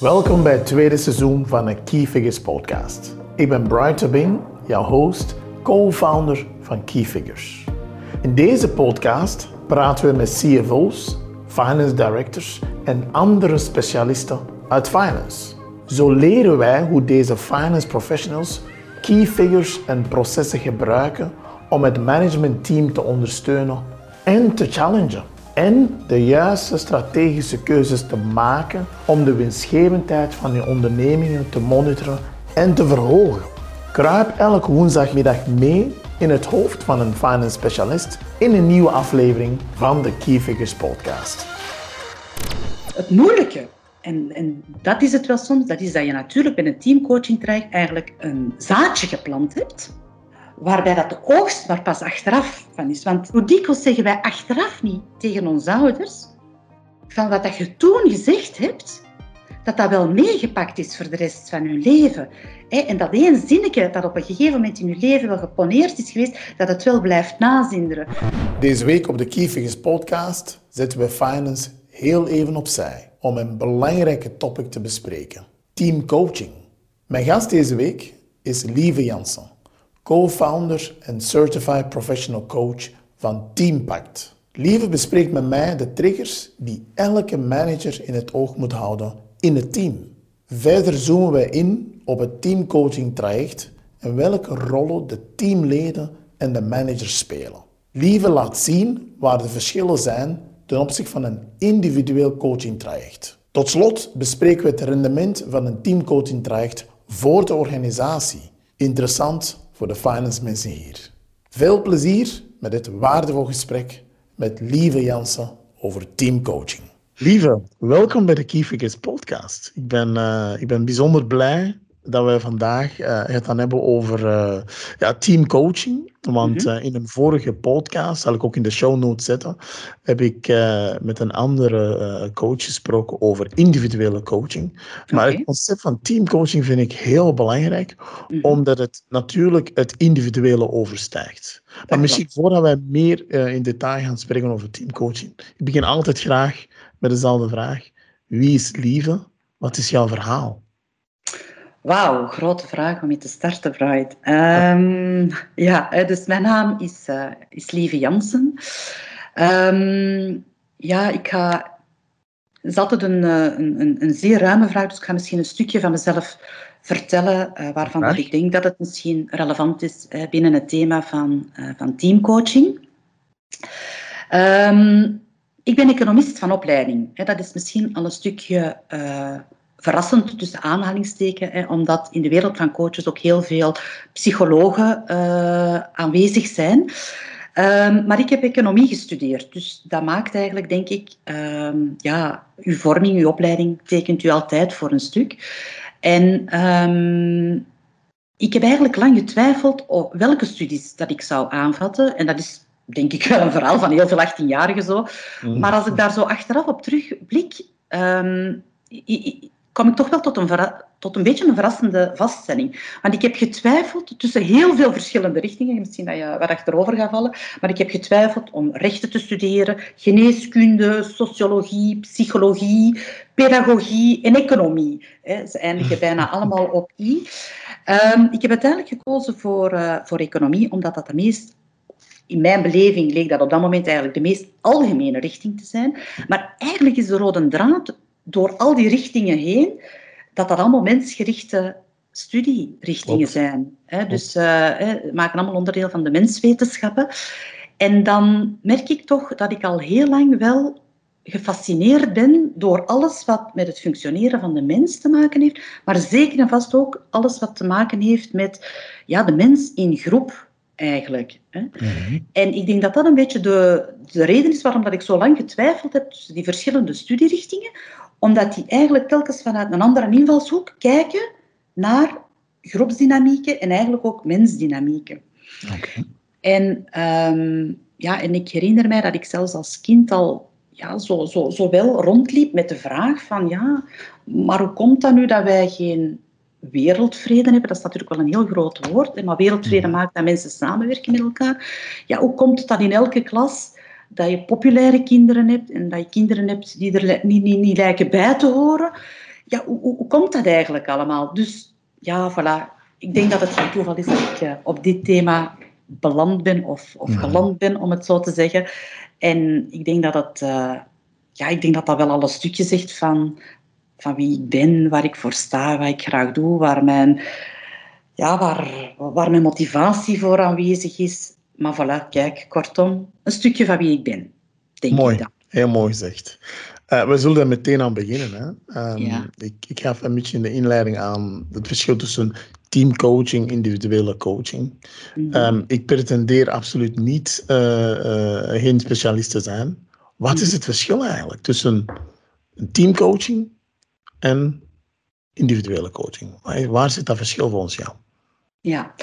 Welkom bij het tweede seizoen van de Key Figures podcast. Ik ben Brian Tabing, jouw host, co-founder van Key Figures. In deze podcast praten we met CFO's, finance directors en andere specialisten uit finance. Zo leren wij hoe deze finance professionals key figures en processen gebruiken om het managementteam te ondersteunen en te challengen. En de juiste strategische keuzes te maken om de winstgevendheid van je ondernemingen te monitoren en te verhogen. Kruip elke woensdagmiddag mee in het hoofd van een finance specialist in een nieuwe aflevering van de Key Figures podcast. Het moeilijke, en, en dat is het wel soms, dat is dat je natuurlijk bij een teamcoaching traject eigenlijk een zaadje geplant hebt waarbij dat de oogst maar pas achteraf van is. Want hoe dikwijls zeggen wij achteraf niet tegen onze ouders van wat dat je toen gezegd hebt, dat dat wel meegepakt is voor de rest van hun leven. En dat één zinnetje dat op een gegeven moment in je leven wel geponeerd is geweest, dat het wel blijft nazinderen. Deze week op de Key podcast zetten we finance heel even opzij om een belangrijke topic te bespreken. Teamcoaching. Mijn gast deze week is Lieve Jansen co-founder en certified professional coach van Teampact. Lieve bespreekt met mij de triggers die elke manager in het oog moet houden in het team. Verder zoomen wij in op het teamcoaching traject en welke rollen de teamleden en de managers spelen. Lieve laat zien waar de verschillen zijn ten opzichte van een individueel coaching traject. Tot slot bespreken we het rendement van een teamcoaching traject voor de organisatie. Interessant voor de finance mensen hier. Veel plezier met dit waardevol gesprek met Lieve Jansen over teamcoaching. Lieve, welkom bij de Key Figures podcast. Ik ben, uh, ik ben bijzonder blij dat we vandaag uh, het gaan hebben over uh, ja, teamcoaching. Want uh, in een vorige podcast, zal ik ook in de show notes zetten, heb ik met een andere coach gesproken over individuele coaching. Maar het concept van teamcoaching vind ik heel belangrijk, mm -hmm. omdat het natuurlijk het individuele overstijgt. Maar misschien voordat wij meer in detail gaan spreken over teamcoaching, ik begin altijd graag met dezelfde vraag. Wie is Lieve? Wat is jouw verhaal? Wauw, grote vraag om mee te starten, Bright. Um, ja, dus mijn naam is, uh, is Lieve Jansen. Um, ja, ik ga... Het is altijd een, een, een, zeer ruime vraag, dus ik ga misschien een stukje van mezelf vertellen, uh, waarvan dat ik denk dat het misschien relevant is uh, binnen het thema van, van teamcoaching. Um, ik ben economist van opleiding. Dat is misschien al een stukje verrassend tussen aanhalingstekens, hè, omdat in de wereld van coaches ook heel veel psychologen uh, aanwezig zijn. Um, maar ik heb economie gestudeerd, dus dat maakt eigenlijk, denk ik, um, ja, uw vorming, uw opleiding tekent u altijd voor een stuk. En um, ik heb eigenlijk lang getwijfeld op welke studies dat ik zou aanvatten. En dat is denk ik wel een verhaal van heel veel 18-jarigen zo. Mm. Maar als ik daar zo achteraf op terugblik, um, kwam ik toch wel tot een, tot een beetje een verrassende vaststelling. Want ik heb getwijfeld tussen heel veel verschillende richtingen, misschien dat je wat achterover gaat vallen, maar ik heb getwijfeld om rechten te studeren, geneeskunde, sociologie, psychologie, pedagogie en economie. Ze eindigen bijna allemaal op I. Um, ik heb uiteindelijk gekozen voor, uh, voor economie, omdat dat de meest in mijn beleving leek dat op dat moment eigenlijk de meest algemene richting te zijn. Maar eigenlijk is de rode draad door al die richtingen heen, dat dat allemaal mensgerichte studierichtingen zijn. Hè? Dus uh, maken allemaal onderdeel van de menswetenschappen. En dan merk ik toch dat ik al heel lang wel gefascineerd ben door alles wat met het functioneren van de mens te maken heeft, maar zeker en vast ook alles wat te maken heeft met ja, de mens in groep eigenlijk. Hè. Mhm. En ik denk dat dat een beetje de, de reden is waarom dat ik zo lang getwijfeld heb tussen die verschillende studierichtingen, omdat die eigenlijk telkens vanuit een andere invalshoek kijken naar groepsdynamieken en eigenlijk ook mensdynamieken. Okay. En, um, ja, en ik herinner mij dat ik zelfs als kind al ja, zo, zo, zo wel rondliep met de vraag van ja, maar hoe komt dat nu dat wij geen wereldvrede hebben? Dat is natuurlijk wel een heel groot woord, maar wereldvrede maakt dat mensen samenwerken met elkaar. Ja, hoe komt het dat in elke klas dat je populaire kinderen hebt en dat je kinderen hebt die er niet, niet, niet lijken bij te horen. ja, hoe, hoe, komt dat eigenlijk allemaal? Dus ja, voilà. Ik denk dat het geen toeval is dat ik uh, op dit thema beland ben of, of geland ben, om het zo te zeggen. En ik denk dat het, uh, ja, ik denk dat dat wel al een stukje zegt van, van wie ik ben, waar ik voor sta, wat ik graag doe, waar mijn, ja, waar, waar mijn motivatie voor aanwezig is. Maar voilà, kijk, kortom, een stukje van wie ik ben, denk mooi, ik dan. Heel mooi gezegd. Uh, we zullen er meteen aan beginnen. Hè? Um, ja. ik, ik gaf een beetje in de inleiding aan het verschil tussen teamcoaching, individuele coaching. Mm -hmm. um, ik pretendeer absoluut niet uh, uh, geen specialist te zijn. Wat is het verschil eigenlijk tussen teamcoaching en individuele coaching? Waar, waar zit dat verschil volgens jou? Ja,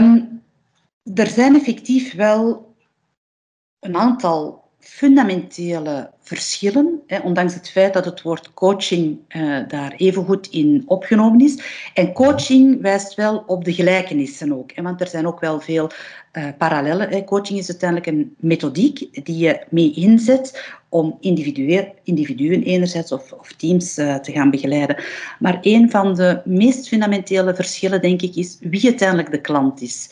um, er zijn effectief wel een aantal fundamentele verschillen, ondanks het feit dat het woord coaching uh, daar evengoed in opgenomen is. En coaching wijst wel op de gelijkenissen ook, hè, want er zijn ook wel veel uh, parallellen. Coaching is uiteindelijk een methodiek die je mee inzet om individuen enerzijds of, of teams uh, te gaan begeleiden. Maar een van de meest fundamentele verschillen, denk ik, is wie uiteindelijk de klant is.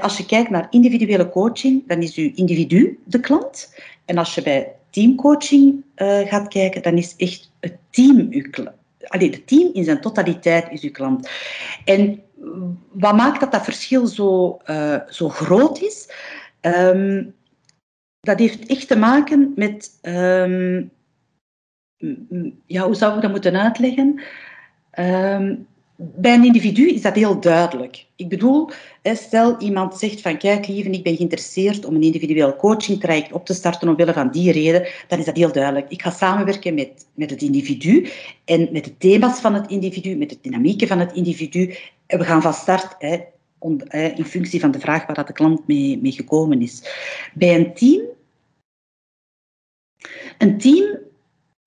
Als je kijkt naar individuele coaching, dan is uw individu de klant. En als je bij teamcoaching uh, gaat kijken, dan is echt het team uw klant. Allee, het team in zijn totaliteit is uw klant. En wat maakt dat dat verschil zo, uh, zo groot is? Um, dat heeft echt te maken met... Um, ja, hoe zouden we dat moeten uitleggen? Um, bij een individu is dat heel duidelijk. Ik bedoel, stel iemand zegt van kijk lieve, ik ben geïnteresseerd om een individueel coachingtraject op te starten omwille van die reden, dan is dat heel duidelijk. Ik ga samenwerken met, met het individu en met de thema's van het individu, met de dynamieken van het individu. We gaan van start hè, in functie van de vraag waar dat de klant mee, mee gekomen is. Bij een team, een team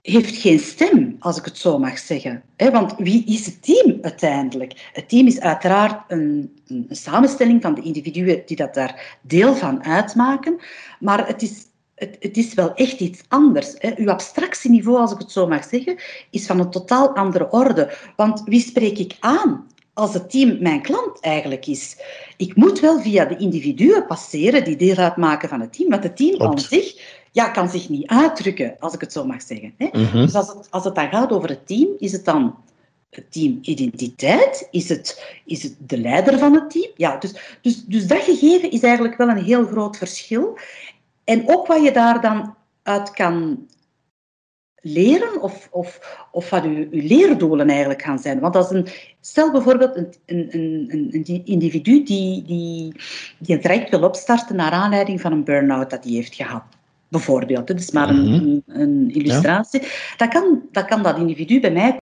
heeft geen stem, als ik het zo mag zeggen. Want wie is het team uiteindelijk? Het team is uiteraard een, een, samenstelling van de individuen die dat daar deel van uitmaken, maar het is, het, het is wel echt iets anders. Uw abstractieniveau, als ik het zo mag zeggen, is van een totaal andere orde. Want wie spreek ik aan? als het team mijn klant eigenlijk is. Ik moet wel via de individuen passeren die deel uitmaken van het team, want het team aan zich ja, kan zich niet uitdrukken, als ik het zo mag zeggen. Hè? Mm -hmm. Dus als het, als het dan gaat over het team, is het dan het teamidentiteit? Is het, is het de leider van het team? Ja, dus, dus, dus dat gegeven is eigenlijk wel een heel groot verschil. En ook wat je daar dan uit kan leren of, of, of wat uw, uw leerdoelen eigenlijk gaan zijn. Want als een, stel bijvoorbeeld een, een, een, een individu die, die, die een traject wil opstarten naar aanleiding van een burn-out dat hij heeft gehad bijvoorbeeld. Het is maar een, een, een illustratie. Ja. Dat, kan, dat kan dat individu bij mij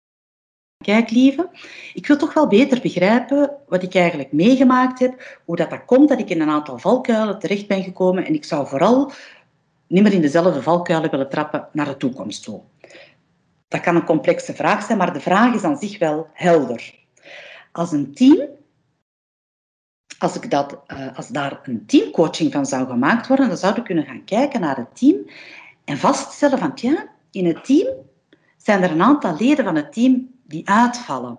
Kijk, lieve, ik wil toch wel beter begrijpen wat ik eigenlijk meegemaakt heb, hoe dat, dat komt dat ik in een aantal valkuilen terecht ben gekomen en ik zou vooral niet meer in dezelfde valkuilen willen trappen naar de toekomst toe. Dat kan een complexe vraag zijn, maar de vraag is aan zich wel helder. Als een team als, ik dat, uh, als daar een teamcoaching van zou gemaakt worden, dan zouden we kunnen gaan kijken naar het team en vaststellen van, ja, in het team zijn er een aantal leden van het team die uitvallen.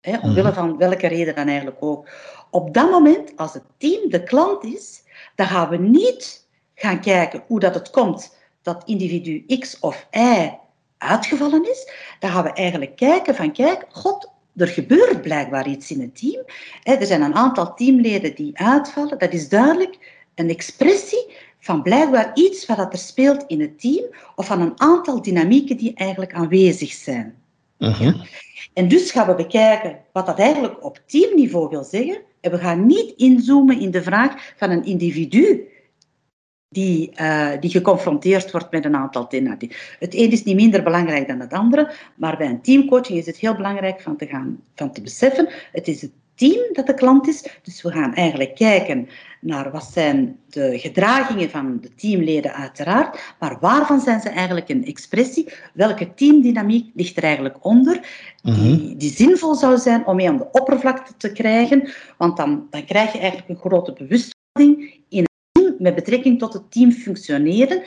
Hè, omwille van welke reden dan eigenlijk ook. Op dat moment, als het team de klant is, dan gaan we niet gaan kijken hoe dat het komt dat individu X of Y uitgevallen is. Dan gaan we eigenlijk kijken van, kijk, God, er gebeurt blijkbaar iets in het team. Er zijn een aantal teamleden die uitvallen. Dat is duidelijk een expressie van blijkbaar iets wat er speelt in het team of van een aantal dynamieken die eigenlijk aanwezig zijn. Uh En dus gaan we bekijken wat dat eigenlijk op teamniveau wil zeggen. En we gaan niet inzoomen in de vraag van een individu die, uh, die geconfronteerd wordt met een aantal thematieken. Het een is niet minder belangrijk dan het andere, maar bij een teamcoaching is het heel belangrijk van te, gaan, van te beseffen, het is het team dat de klant is, dus we gaan eigenlijk kijken naar wat zijn de gedragingen van de teamleden uiteraard, maar waarvan zijn ze eigenlijk een expressie, welke teamdynamiek ligt er eigenlijk onder, die, mhm. die zinvol zou zijn om mee aan de oppervlakte te krijgen, want dan, dan krijg je eigenlijk een grote in met betrekking tot het team functioneren.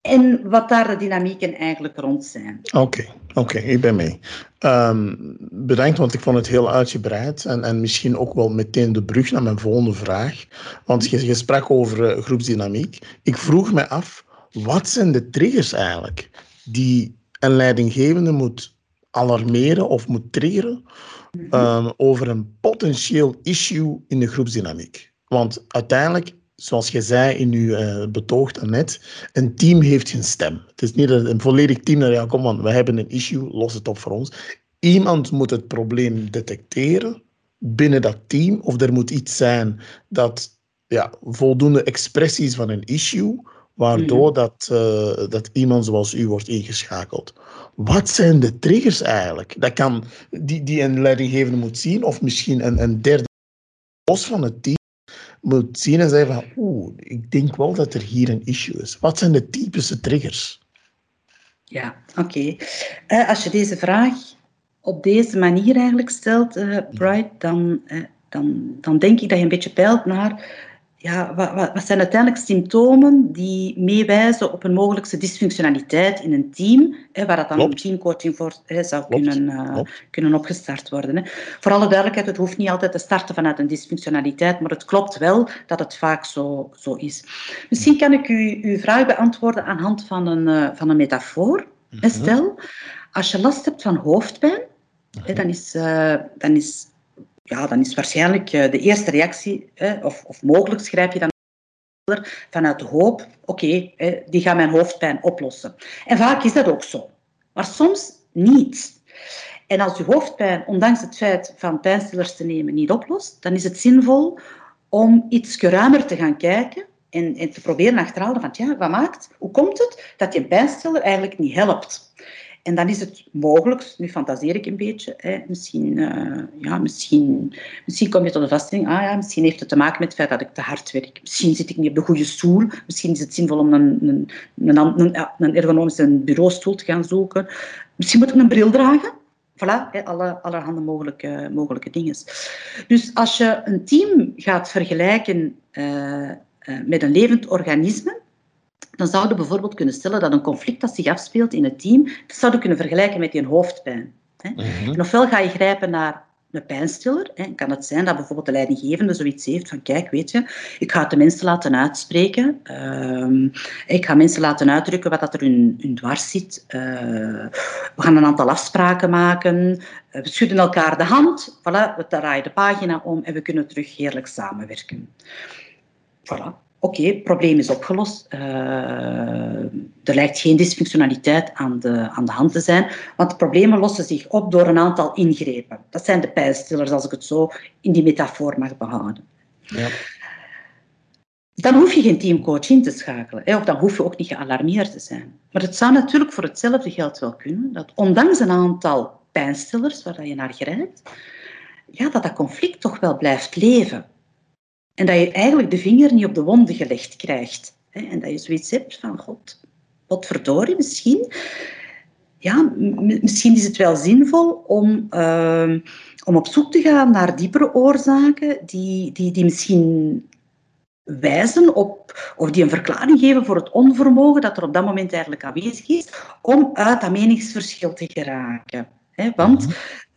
en wat daar de dynamieken eigenlijk rond zijn. Oké, oké, ik ben mee. Um, bedankt, want ik vond het heel uitgebreid en, en misschien ook wel meteen de brug naar mijn volgende vraag. Want je, je sprak over uh, groepsdynamiek. Ik vroeg me af, wat zijn de triggers eigenlijk die een leidinggevende moet alarmeren of moet triggeren um, over een potentieel issue in de groepsdynamiek? Want uiteindelijk zoals je zei in je uh, betoog daarnet, een team heeft geen stem. Het is niet een, een volledig team dat ja, kom man, we hebben een issue, los het op voor ons. Iemand moet het probleem detecteren binnen dat team, of er moet iets zijn dat ja, voldoende expressies van een issue, waardoor mhm. dat, uh, dat iemand zoals u wordt ingeschakeld. Wat zijn de triggers eigenlijk? Dat kan die, die een leidinggevende moet zien, of misschien een, een derde los van het team moet zien en zeggen van, oeh, ik denk wel dat er hier een issue is. Wat zijn de typische triggers? Ja, oké. Uh, als je deze vraag op deze manier eigenlijk stelt, uh, Bright, dan, uh, dan, dan denk ik dat je een beetje peilt naar ja, wat, wat, zijn uiteindelijk symptomen die meewijzen op een mogelijke dysfunctionaliteit in een team, hè, waar dat dan een teamcoaching voor hè, zou kunnen, uh, kunnen opgestart worden. Hè. Voor alle duidelijkheid, het hoeft niet altijd te starten vanuit een dysfunctionaliteit, maar het klopt wel dat het vaak zo, zo is. Misschien kan ik u uw vraag beantwoorden aan hand van een, uh, van een metafoor. Mm Stel, als je last hebt van hoofdpijn, hè, dan, is, uh, dan is ja, dan is waarschijnlijk eh, de eerste reactie, of, of mogelijk schrijf je dan vanuit de hoop, oké, die gaat mijn hoofdpijn oplossen. En vaak is dat ook zo. Maar soms niet. En als je hoofdpijn, ondanks het feit van pijnstillers te nemen, niet oplost, dan is het zinvol om iets ruimer te gaan kijken en, en te proberen achterhalen van, ja, wat maakt, hoe komt het dat je pijnstiller eigenlijk niet helpt? En dan is het mogelijk, nu fantaseer ik een beetje, hè, misschien, uh, ja, misschien, misschien kom je tot de vaststelling, ah ja, misschien heeft het te maken met het feit dat ik te hard werk. Misschien zit ik niet op de goede stoel. Misschien is het zinvol om een, een, een, een, ergonomische bureaustoel te gaan zoeken. Misschien moet ik een bril dragen. Voilà, alle, allerhande mogelijke, mogelijke dingen. Dus als je een team gaat vergelijken uh, uh, met een levend organisme, dan zouden we bijvoorbeeld kunnen stellen dat een conflict dat zich afspeelt in het team, dat zouden kunnen vergelijken met een hoofdpijn. Hè. Mhm. En ofwel ga je grijpen naar een pijnstiller. Hè. Kan het zijn dat bijvoorbeeld de leidinggevende zoiets heeft van kijk, weet je, ik ga het de mensen laten uitspreken. Uh, ik ga mensen laten uitdrukken wat dat er hun, hun dwars zit. Uh, we gaan een aantal afspraken maken. we schudden elkaar de hand. Voilà, we draaien de pagina om en we kunnen terug heerlijk samenwerken. Voilà oké, het probleem is opgelost. Uh, er lijkt geen dysfunctionaliteit aan de, aan de hand te zijn, want de problemen lossen zich op door een aantal ingrepen. Dat zijn de pijnstillers, als ik het zo in die metafoor mag behouden. Ja. Dan hoef je geen teamcoach in te schakelen, hè, of dan hoef je ook niet gealarmeerd te zijn. Maar het zou natuurlijk voor hetzelfde geld wel kunnen dat ondanks een aantal pijnstillers waar je naar grijpt, ja, dat dat conflict toch wel blijft leven. En dat je eigenlijk de vinger niet op de wonden gelegd krijgt. En dat je zoiets hebt van, god, wat verdorie, misschien... Ja, misschien is het wel zinvol om, uh, om op zoek te gaan naar diepere oorzaken die, die, die misschien wijzen op, of die een verklaring geven voor het onvermogen dat er op dat moment eigenlijk aanwezig is, om uit dat meningsverschil te geraken. Want,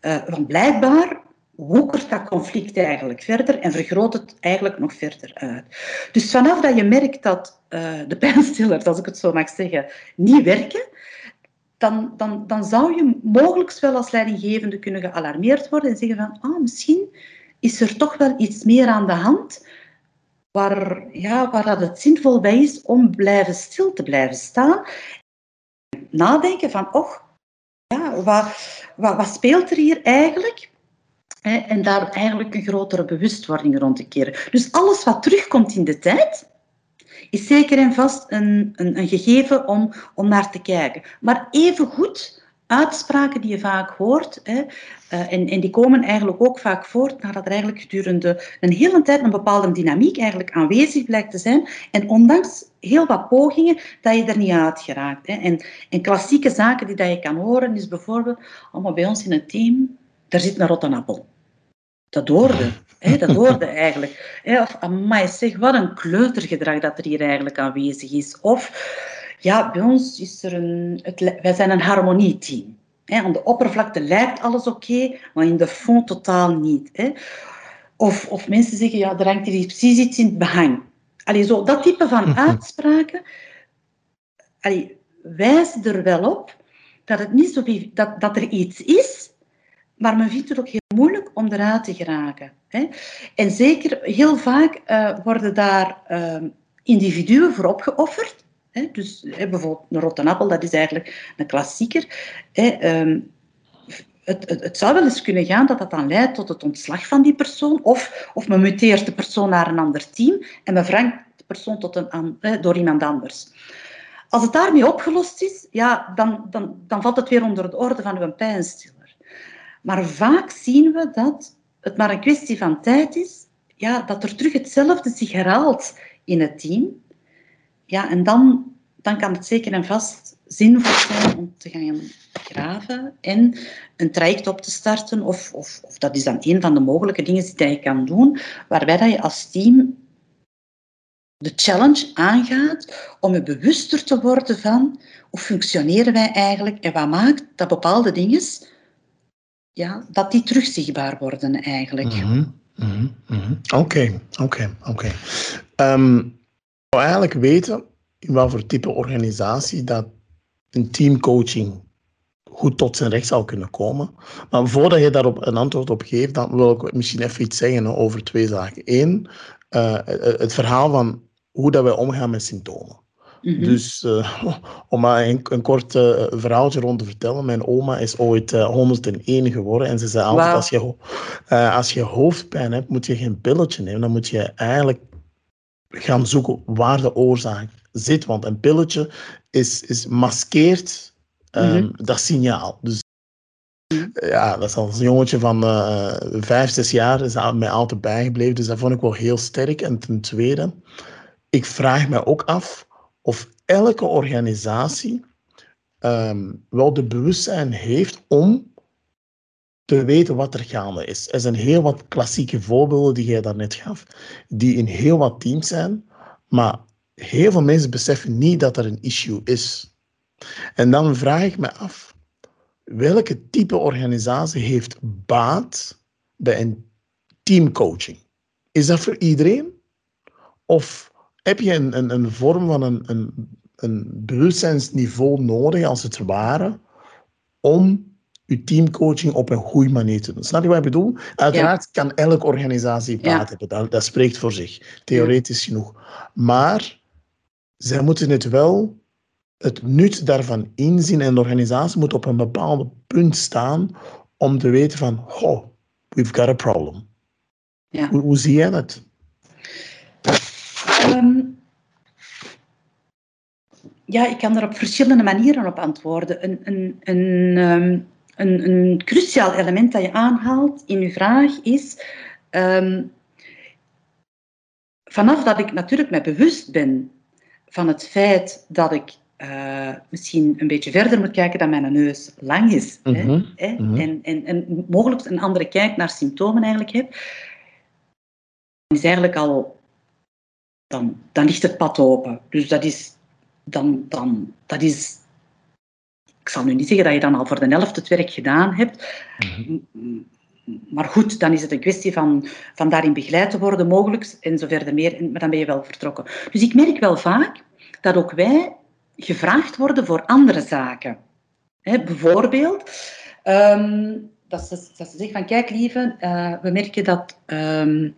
uh, want blijkbaar woekert dat conflict eigenlijk verder en vergroot het eigenlijk nog verder uit. Dus vanaf dat je merkt dat uh, de pijnstillers, als ik het zo mag zeggen, niet werken, dan, dan, dan zou je mogelijk wel als leidinggevende kunnen gealarmeerd worden en zeggen van, ah, misschien is er toch wel iets meer aan de hand waar, ja, waar dat het zinvol bij is om blijven stil te blijven staan. Nadenken van, och, ja, wat, wat, wat speelt er hier eigenlijk? En daar eigenlijk een grotere bewustwording rond te keren. Dus alles wat terugkomt in de tijd, is zeker en vast een, een, een gegeven om, om naar te kijken. Maar evengoed uitspraken die je vaak hoort, hè, uh, en, en die komen eigenlijk ook vaak voort nadat er eigenlijk gedurende een hele tijd een bepaalde dynamiek eigenlijk aanwezig blijkt te zijn. En ondanks heel wat pogingen, dat je er niet uit geraakt. Hè. En, en klassieke zaken die dat je kan horen, is bijvoorbeeld, allemaal bij ons in het team, daar zit een rotte appel. Dat hoorde. Hè, dat hoorde eigenlijk. Hè, of, amai, zeg, wat een kleutergedrag dat er hier eigenlijk aanwezig is. Of, Ja, bij ons is er een... Het, wij zijn een harmonieteam. Hè. Aan de oppervlakte lijkt alles oké, maar in de fond totaal niet. Hè. Of, of mensen zeggen, ja, er hangt hier precies iets in het behang. Allee, zo, dat type van uitspraken allee, wijst er wel op dat, het niet zo, dat, dat er iets is, maar men vindt het ook heel moeilijk om eruit te geraken. Hè. En zeker, heel vaak uh, worden daar uh, individuen voor opgeofferd. Hè. Dus hè, bijvoorbeeld een rotte appel, dat is eigenlijk een klassieker. Hè. Um, het, het, het, zou wel eens kunnen gaan dat dat dan leidt tot het ontslag van die persoon. Of, of men muteert de persoon naar een ander team en men vervangt de persoon tot een, door iemand anders. Als het daarmee opgelost is, ja, dan, dan, dan valt het weer onder de orde van uw pijnstiller. Maar vaak zien we dat het maar een kwestie van tijd is, ja, dat er terug hetzelfde zich herhaalt in het team. Ja, en dan, dan kan het zeker en vast zinvol zijn om te gaan graven en een traject op te starten. Of, of, of dat is dan een van de mogelijke dingen die je kan doen, waarbij dat je als team de challenge aangaat om je bewuster te worden van hoe functioneren wij eigenlijk en wat maakt dat bepaalde dingen, ja, dat die terugzichtbaar worden eigenlijk. Mhm, mhm, mhm. Oké, oké, oké. Ehm, we eigenlijk weten in wat voor type organisatie dat een teamcoaching goed tot zijn recht zou kunnen komen. Maar voordat je daarop een antwoord op geeft, dan wil ik misschien even iets zeggen over twee zaken. Eén, uh, het verhaal van hoe dat wij omgaan met symptomen. Mhm. Dus uh, om maar een, een kort uh, verhaaltje rond te vertellen. Mijn oma is ooit uh, 101 geworden. En ze zei altijd, als, je, als je hoofdpijn hebt, moet je geen pilletje nemen. Dan moet je eigenlijk gaan zoeken waar de oorzaak zit. Want een pilletje is, is maskeert um, dat signaal. Dus ja, dat is als een jongetje van uh, vijf, zes jaar is mij altijd bijgebleven. Dus dat vond ik wel heel sterk. En ten tweede, ik vraag me ook af of elke organisatie um, wel de bewustzijn heeft om te weten wat er gaande is. Er zijn heel wat klassieke voorbeelden die jij daarnet gaf, die in heel wat teams zijn, maar heel veel mensen beseffen niet dat er een issue is. En dan vraag ik me af, welke type organisatie heeft baat bij een teamcoaching? Is dat voor iedereen? Of heb je een, een, een vorm van een, een, een bewustzijnsniveau nodig, als het ware, om je teamcoaching op een goede manier te doen. Snap je wat ik bedoel? Uiteraard kan elke organisatie baat hebben, dat, dat, spreekt voor zich, theoretisch genoeg. Maar zij moeten het wel, het nut daarvan inzien en de organisatie moet op een bepaald punt staan om te weten van, oh, we've got a problem. Ja. Hoe, hoe zie jij dat? Um, ja, ik kan er op verschillende manieren op antwoorden. Een, een, een, um, een, een cruciaal element dat je aanhaalt in uw vraag is. Um, vanaf dat ik natuurlijk mij bewust ben van het feit dat ik uh, misschien een beetje verder moet kijken dan mijn neus lang is. hè, mhm, hè, mhm. En, en, en mogelijk een andere kijk naar symptomen eigenlijk heb, is eigenlijk al dan, dan ligt het pad open. Dus dat is, dan, dan, dat is ik zal nu niet zeggen dat je dan al voor de helft het werk gedaan hebt. Mhm. Maar goed, dan is het een kwestie van, van daarin begeleid te worden, mogelijk, en zo verder meer. Maar dan ben je wel vertrokken. Dus ik merk wel vaak dat ook wij gevraagd worden voor andere zaken. bijvoorbeeld, um, dat, ze, dat ze zeggen van, kijk lieve, uh, we merken dat... Um,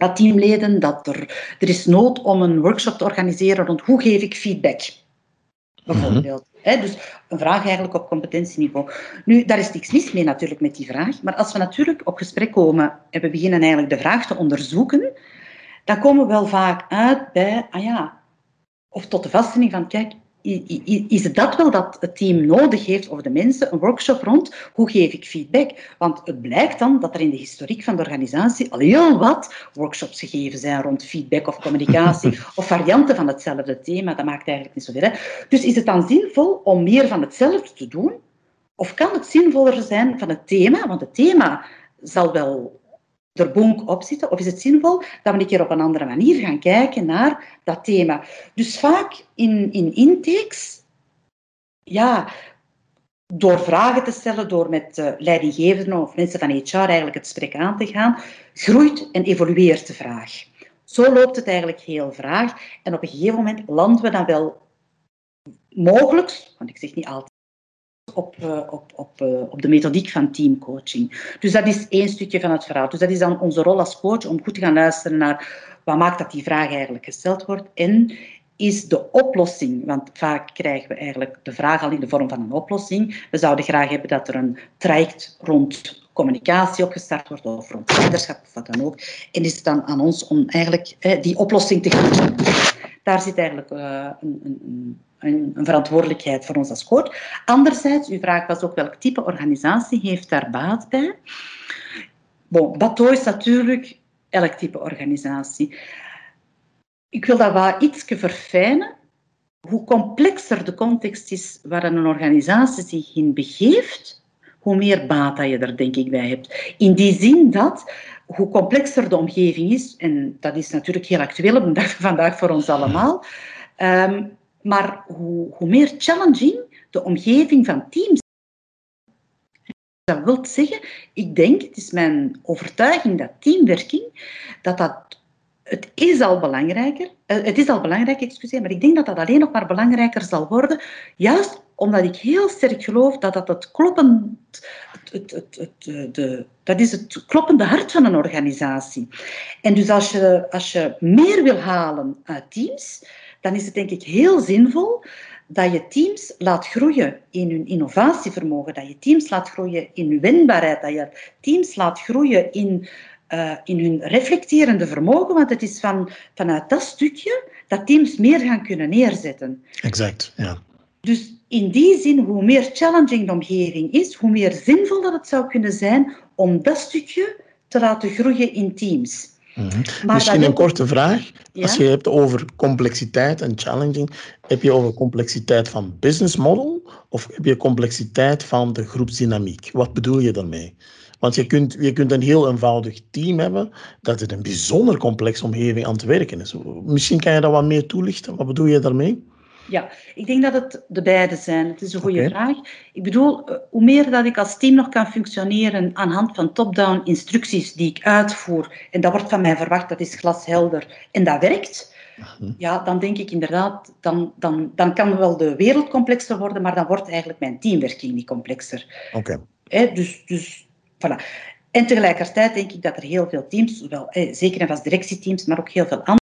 dat teamleden dat er, er is nood om een workshop te organiseren rond hoe geef ik feedback. Bijvoorbeeld. Mhm. dus een vraag eigenlijk op competentieniveau. Nu, daar is niks mis mee natuurlijk met die vraag, maar als we natuurlijk op gesprek komen en we beginnen eigenlijk de vraag te onderzoeken, dan komen we wel vaak uit bij, ah ja, of tot de vaststelling van, kijk, is het dat wel dat het team nodig heeft, of de mensen, een workshop rond hoe geef ik feedback? Want het blijkt dan dat er in de historiek van de organisatie al heel wat workshops gegeven zijn rond feedback of communicatie, of varianten van hetzelfde thema. Dat maakt eigenlijk niet zoveel. Hè? Dus is het dan zinvol om meer van hetzelfde te doen? Of kan het zinvoller zijn van het thema? Want het thema zal wel er bonk op zitten? Of is het zinvol dat we een keer op een andere manier gaan kijken naar dat thema? Dus vaak in, in intakes, ja, door vragen te stellen, door met uh, leidinggevenden of mensen van HR eigenlijk het gesprek aan te gaan, groeit en evolueert de vraag. Zo loopt het eigenlijk heel vraag. En op een gegeven moment landen we dan wel mogelijk, want ik zeg niet altijd, op, uh, op, op, uh, op de methodiek van teamcoaching. Dus dat is één stukje van het verhaal. Dus dat is dan onze rol als coach om goed te gaan luisteren naar wat maakt dat die vraag eigenlijk gesteld wordt en is de oplossing, want vaak krijgen we eigenlijk de vraag al in de vorm van een oplossing. We zouden graag hebben dat er een traject rond communicatie opgestart wordt of rond leiderschap of wat dan ook. En is het dan aan ons om eigenlijk eh, die oplossing te gaan. Daar zit eigenlijk uh, een, een, een, een, verantwoordelijkheid voor ons als coach. Anderzijds, uw vraag was ook welk type organisatie heeft daar baat bij. Bon, is natuurlijk elk type organisatie. Ik wil dat wel iets verfijnen. Hoe complexer de context is waarin een organisatie zich in begeeft, hoe meer baat dat je er denk ik bij hebt. In die zin dat hoe complexer de omgeving is, en dat is natuurlijk heel actueel vandaag voor ons allemaal, um, maar hoe, hoe meer challenging de omgeving van teams dat wil zeggen, ik denk, het is mijn overtuiging dat teamwerking, dat dat het is al belangrijker, uh, het is al belangrijk, excuseer, maar ik denk dat dat alleen nog maar belangrijker zal worden, juist omdat ik heel sterk geloof dat dat het kloppend, het, het, het, de, dat is het kloppende hart van een organisatie. En dus als je, als je meer wil halen uit teams, dan is het denk ik heel zinvol dat je teams laat groeien in hun innovatievermogen, dat je teams laat groeien in hun wendbaarheid, dat je teams laat groeien in uh, in hun reflecterende vermogen, want het is van, vanuit dat stukje dat teams meer gaan kunnen neerzetten. Exact, ja. Dus in die zin, hoe meer challenging de omgeving is, hoe meer zinvol dat het zou kunnen zijn om dat stukje te laten groeien in teams. Mm -hmm. Misschien een korte vraag. Ja? Als je hebt over complexiteit en challenging, heb je over complexiteit van business model of heb je complexiteit van de groepsdynamiek? Wat bedoel je daarmee? Want je kunt, je kunt een heel eenvoudig team hebben dat het een bijzonder complexe omgeving aan het werken is. Misschien kan je dat wat meer toelichten. Wat bedoel je daarmee? Ja, ik denk dat het de beide zijn. Het is een goede okay. vraag. Ik bedoel, eh, hoe meer dat ik als team nog kan functioneren aan hand van top-down instructies die ik uitvoer, en dat wordt van mij verwacht, dat is glashelder, en dat werkt, mhm. ja, dan denk ik inderdaad, dan, dan, dan kan wel de wereld complexer worden, maar dan wordt eigenlijk mijn teamwerking niet complexer. Oké. Okay. Dus, dus Voilà. En tegelijkertijd denk ik dat er heel veel teams, wel, eh, zeker en vast directieteams, maar ook heel veel andere,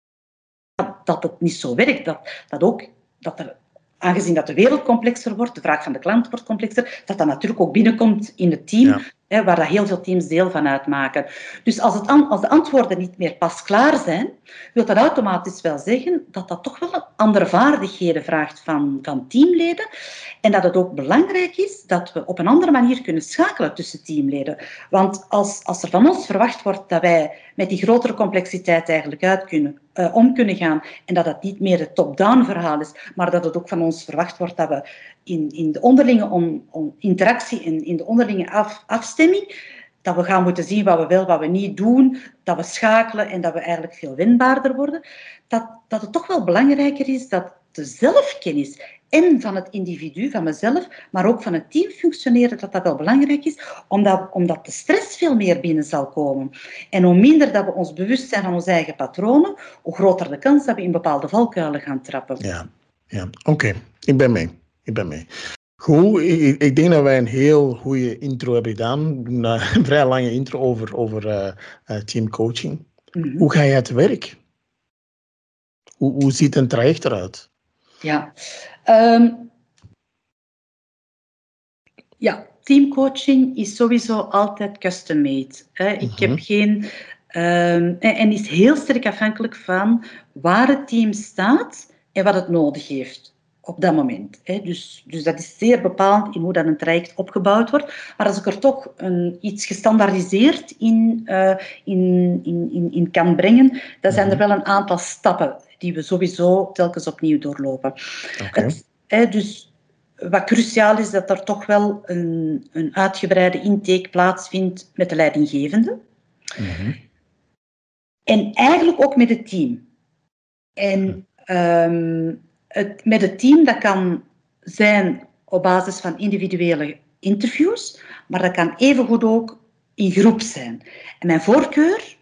dat het niet zo werkt. Dat, dat ook, dat er, aangezien dat de wereld complexer wordt, de vraag van de klant wordt complexer, dat dat natuurlijk ook binnenkomt in het team, ja. Waar dat heel veel teams deel van uitmaken. Dus als, het als de antwoorden niet meer pas klaar zijn, wil dat automatisch wel zeggen dat dat toch wel andere vaardigheden vraagt van, van teamleden. En dat het ook belangrijk is dat we op een andere manier kunnen schakelen tussen teamleden. Want als, als er van ons verwacht wordt dat wij met die grotere complexiteit eigenlijk uit kunnen, uh, om kunnen gaan en dat het niet meer het top-down verhaal is, maar dat het ook van ons verwacht wordt dat we in, in de onderlinge on, on interactie en in de onderlinge af, afstemming dat we gaan moeten zien wat we wel, wat we niet doen, dat we schakelen en dat we eigenlijk veel winbaarder worden, dat, dat het toch wel belangrijker is dat de zelfkennis en van het individu, van mezelf, maar ook van het team functioneren, dat dat wel belangrijk is, omdat, omdat de stress veel meer binnen zal komen. En hoe minder dat we ons bewust zijn van onze eigen patronen, hoe groter de kans dat we in bepaalde valkuilen gaan trappen. Ja, ja. oké. Ik ben mee. Ik ben mee. Goed, ik, ik, denk dat wij een heel goede intro hebben gedaan. Een vrij lange intro over, over uh, teamcoaching. Mm -hmm. Hoe ga je het werk? Hoe, hoe ziet een traject eruit? Ja, um, ja teamcoaching is sowieso altijd custom-made. Ik mm -hmm. heb mhm. geen... Um, en, en is heel sterk afhankelijk van waar het team staat en wat het nodig heeft op dat moment. Hè. Dus, dus dat is zeer bepalend in hoe dat een traject opgebouwd wordt. Maar als ik er toch een, iets gestandaardiseerd in, uh, in, in, in, in kan brengen, dan zijn er mhm. wel een aantal stappen die we sowieso telkens opnieuw doorlopen. Okay. Het, hè, dus wat cruciaal is, dat er toch wel een, een uitgebreide intake plaatsvindt met de leidinggevende. Mhm. En eigenlijk ook met het team. En ehm, het, met het team, dat kan zijn op basis van individuele interviews, maar dat kan evengoed ook in groep zijn. En mijn voorkeur,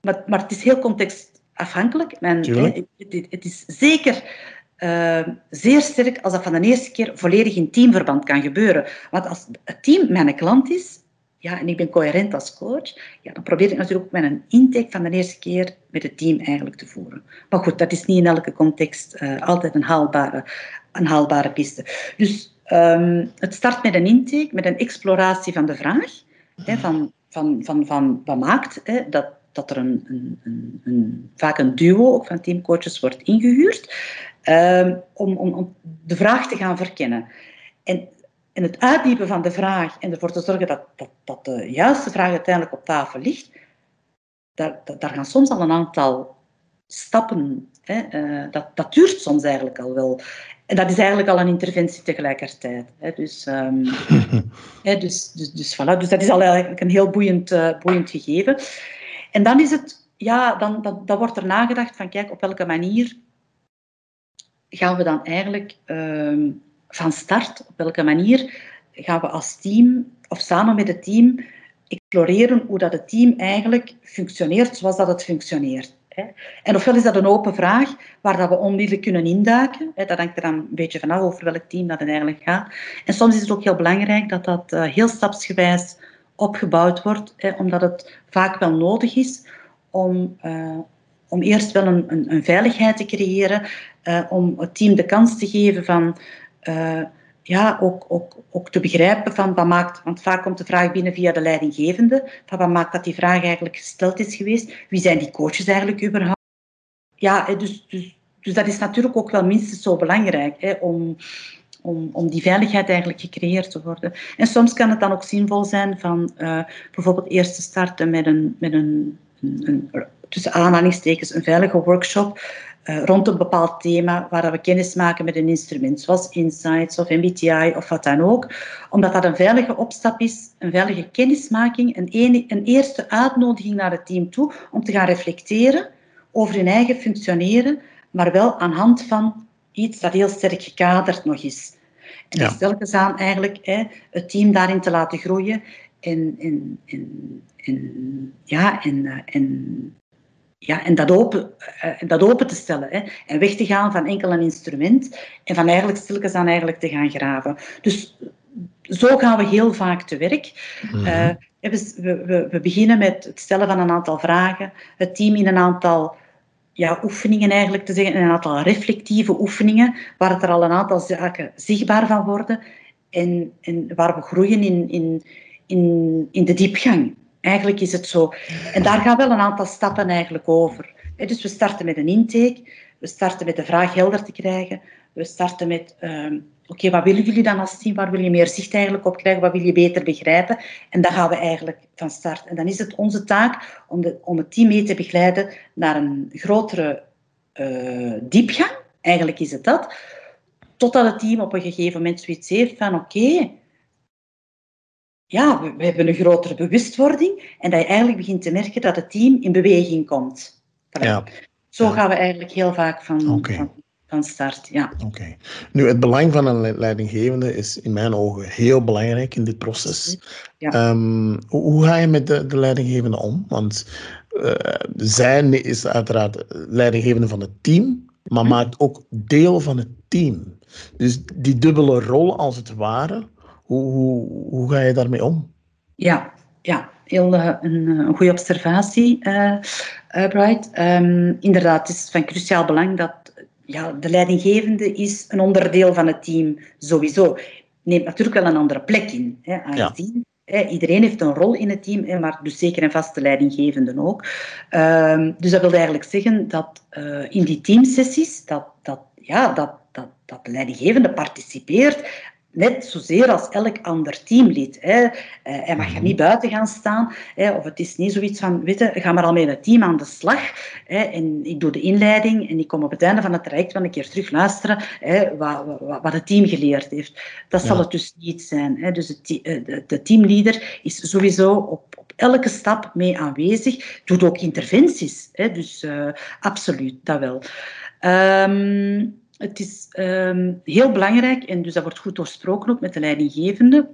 maar, maar het is heel contextafhankelijk. Mijn, het, het, is zeker uh, zeer sterk als dat van de eerste keer volledig in teamverband kan gebeuren. Want als het team mijn klant is, ja, en ik ben coherent als coach, ja, dan probeer ik natuurlijk ook met een intake van de eerste keer met het team eigenlijk te voeren. Maar goed, dat is niet in elke context uh, altijd een haalbare, een haalbare piste. Dus um, het start met een intake, met een exploratie van de vraag, hè, van, van, van, van wat maakt hè, dat, dat er een, een, een, vaak een duo ook van teamcoaches wordt ingehuurd, um, om, om, om de vraag te gaan verkennen. En en het uitdiepen van de vraag en ervoor te zorgen dat, dat, dat de juiste vraag uiteindelijk op tafel ligt, daar, daar gaan soms al een aantal stappen. Hè, uh, dat, dat duurt soms eigenlijk al wel. En dat is eigenlijk al een interventie tegelijkertijd. Hè, dus, um, hè, dus, dus, dus, voilà. dus dat is al eigenlijk een heel boeiend, uh, boeiend gegeven. En dan is het, ja, dan, dan, dan wordt er nagedacht van kijk, op welke manier gaan we dan eigenlijk um, van start, op welke manier gaan we als team of samen met het team exploreren hoe dat het team eigenlijk functioneert zoals dat het functioneert. En ofwel is dat een open vraag waar dat we onmiddellijk kunnen induiken. Dat hangt er dan een beetje vanaf over welk team dat het eigenlijk gaat. En soms is het ook heel belangrijk dat dat eh, heel stapsgewijs opgebouwd wordt, omdat het vaak wel nodig is om, uh, om eerst wel een, een, een veiligheid te creëren, uh, om het team de kans te geven van ja, ook, ook, ook te begrijpen van wat maakt, want vaak komt de vraag binnen via de leidinggevende, van wat maakt dat die vraag eigenlijk gesteld is geweest, wie zijn die coaches eigenlijk überhaupt? Ja, dus, dus, dus dat is natuurlijk ook wel minstens zo belangrijk, hè, om, om, om die veiligheid eigenlijk gecreëerd te worden. En soms kan het dan ook zinvol zijn van uh, bijvoorbeeld eerst te starten met een, met een, een, een tussen aanhalingstekens, een veilige workshop uh, rond een bepaald thema waar we kennis maken met een instrument, zoals Insights of MBTI of wat dan ook. Omdat dat een veilige opstap is, een veilige kennismaking, een, een, een eerste uitnodiging naar het team toe om te gaan reflecteren over hun eigen functioneren, maar wel aan hand van iets dat heel sterk gekaderd nog is. En ja. telkens aan eigenlijk hè, het team daarin te laten groeien en, en, en, en ja, en, eh, en ja, en dat open, uh, dat open te stellen. Hè. En weg te gaan van enkel een instrument en van eigenlijk stilletjes aan eigenlijk te gaan graven. Dus zo gaan we heel vaak te werk. Mm -hmm. uh, we, we, we, beginnen met het stellen van een aantal vragen, het team in een aantal ja, oefeningen eigenlijk te zeggen, een aantal reflectieve oefeningen, waar het er al een aantal zaken zichtbaar van worden en, en waar we groeien in, in, in, in de diepgang. Eigenlijk is het zo. En daar gaan wel een aantal stappen eigenlijk over. Dus we starten met een intake, we starten met de vraag helder te krijgen, we starten met, uh, oké, wat willen jullie dan als team, waar wil je meer zicht eigenlijk op krijgen, wat wil je beter begrijpen? En dan gaan we eigenlijk van start. En dan is het onze taak om, de, om het team mee te begeleiden naar een grotere uh, diepgang. Eigenlijk is het dat. Totdat het team op een gegeven moment zoiets heeft van, oké, ja, we, hebben een grotere bewustwording en dat je eigenlijk begint te merken dat het team in beweging komt. Ja. Zo gaan we eigenlijk heel vaak van, van, van, start. Ja. Oké. Nu, het belang van een leidinggevende is in mijn ogen heel belangrijk in dit proces. Ja. Um, hoe, hoe, ga je met de, de leidinggevende om? Want uh, zij is uiteraard leidinggevende van het team, maar hm. maakt ook deel van het team. Dus die dubbele rol, als het ware, hoe, hoe, hoe ga je daarmee om? Ja, ja heel uh, een, eh, een goede observatie, uh, uh, Bright. Um, inderdaad, het is van cruciaal belang dat ja, de leidinggevende is een onderdeel van het team sowieso. Neemt natuurlijk wel een andere plek in. Hè, aangezien, ja. hè, iedereen heeft een rol in het team, hè, maar dus zeker en vast de leidinggevende ook. Um, dus dat wil eigenlijk zeggen dat in die teamsessies dat, dat, ja, dat, dat, dat de leidinggevende participeert net zozeer als elk ander teamlid. Hè. Uh, hij mag er niet buiten gaan staan. Hè, of het is niet zoiets van, weet je, ga maar al met het team aan de slag. Hè, en ik doe de inleiding en ik kom op het einde van het traject wel een keer terug luisteren hè, wat, wat, wat, het team geleerd heeft. Dat zal het dus niet zijn. Hè. Dus het, de, de, teamleader is sowieso op, op elke stap mee aanwezig. Doet ook interventies. Hè, dus uh, absoluut, dat wel. Um, het is um, heel belangrijk, en dus dat wordt goed doorsproken ook met de leidinggevende.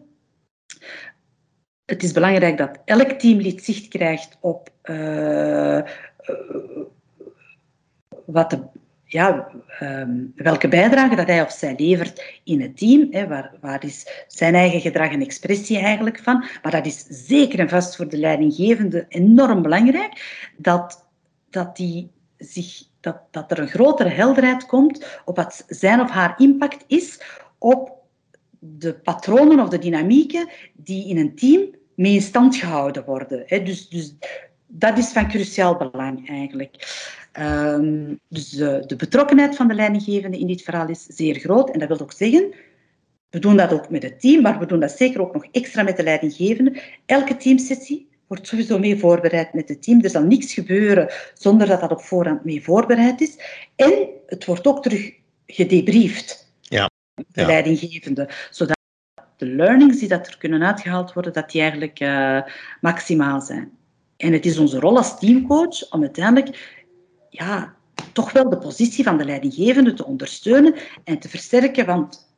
Het is belangrijk dat elk teamlid zicht krijgt op uh, wat de, ja, um, welke bijdrage dat hij of zij levert in het team. Hè, waar, waar is zijn eigen gedrag en expressie eigenlijk van? Maar dat is zeker en vast voor de leidinggevende enorm belangrijk dat, dat die zich dat, dat er een grotere helderheid komt op wat zijn of haar impact is op de patronen of de dynamieken die in een team mee in stand gehouden worden. Dus, dus dat is van cruciaal belang eigenlijk. Um, dus de, de, betrokkenheid van de leidinggevende in dit verhaal is zeer groot. En dat wil ook zeggen, we doen dat ook met het team, maar we doen dat zeker ook nog extra met de leidinggevende. Elke teamsessie wordt sowieso mee voorbereid met het team. Er zal niets gebeuren zonder dat dat op voorhand mee voorbereid is. En het wordt ook terug gedebriefd, ja. de leidinggevende. Zodat de learnings die dat er kunnen uitgehaald worden, dat die eigenlijk uh, maximaal zijn. En het is onze rol als teamcoach om uiteindelijk ja, toch wel de positie van de leidinggevende te ondersteunen en te versterken, want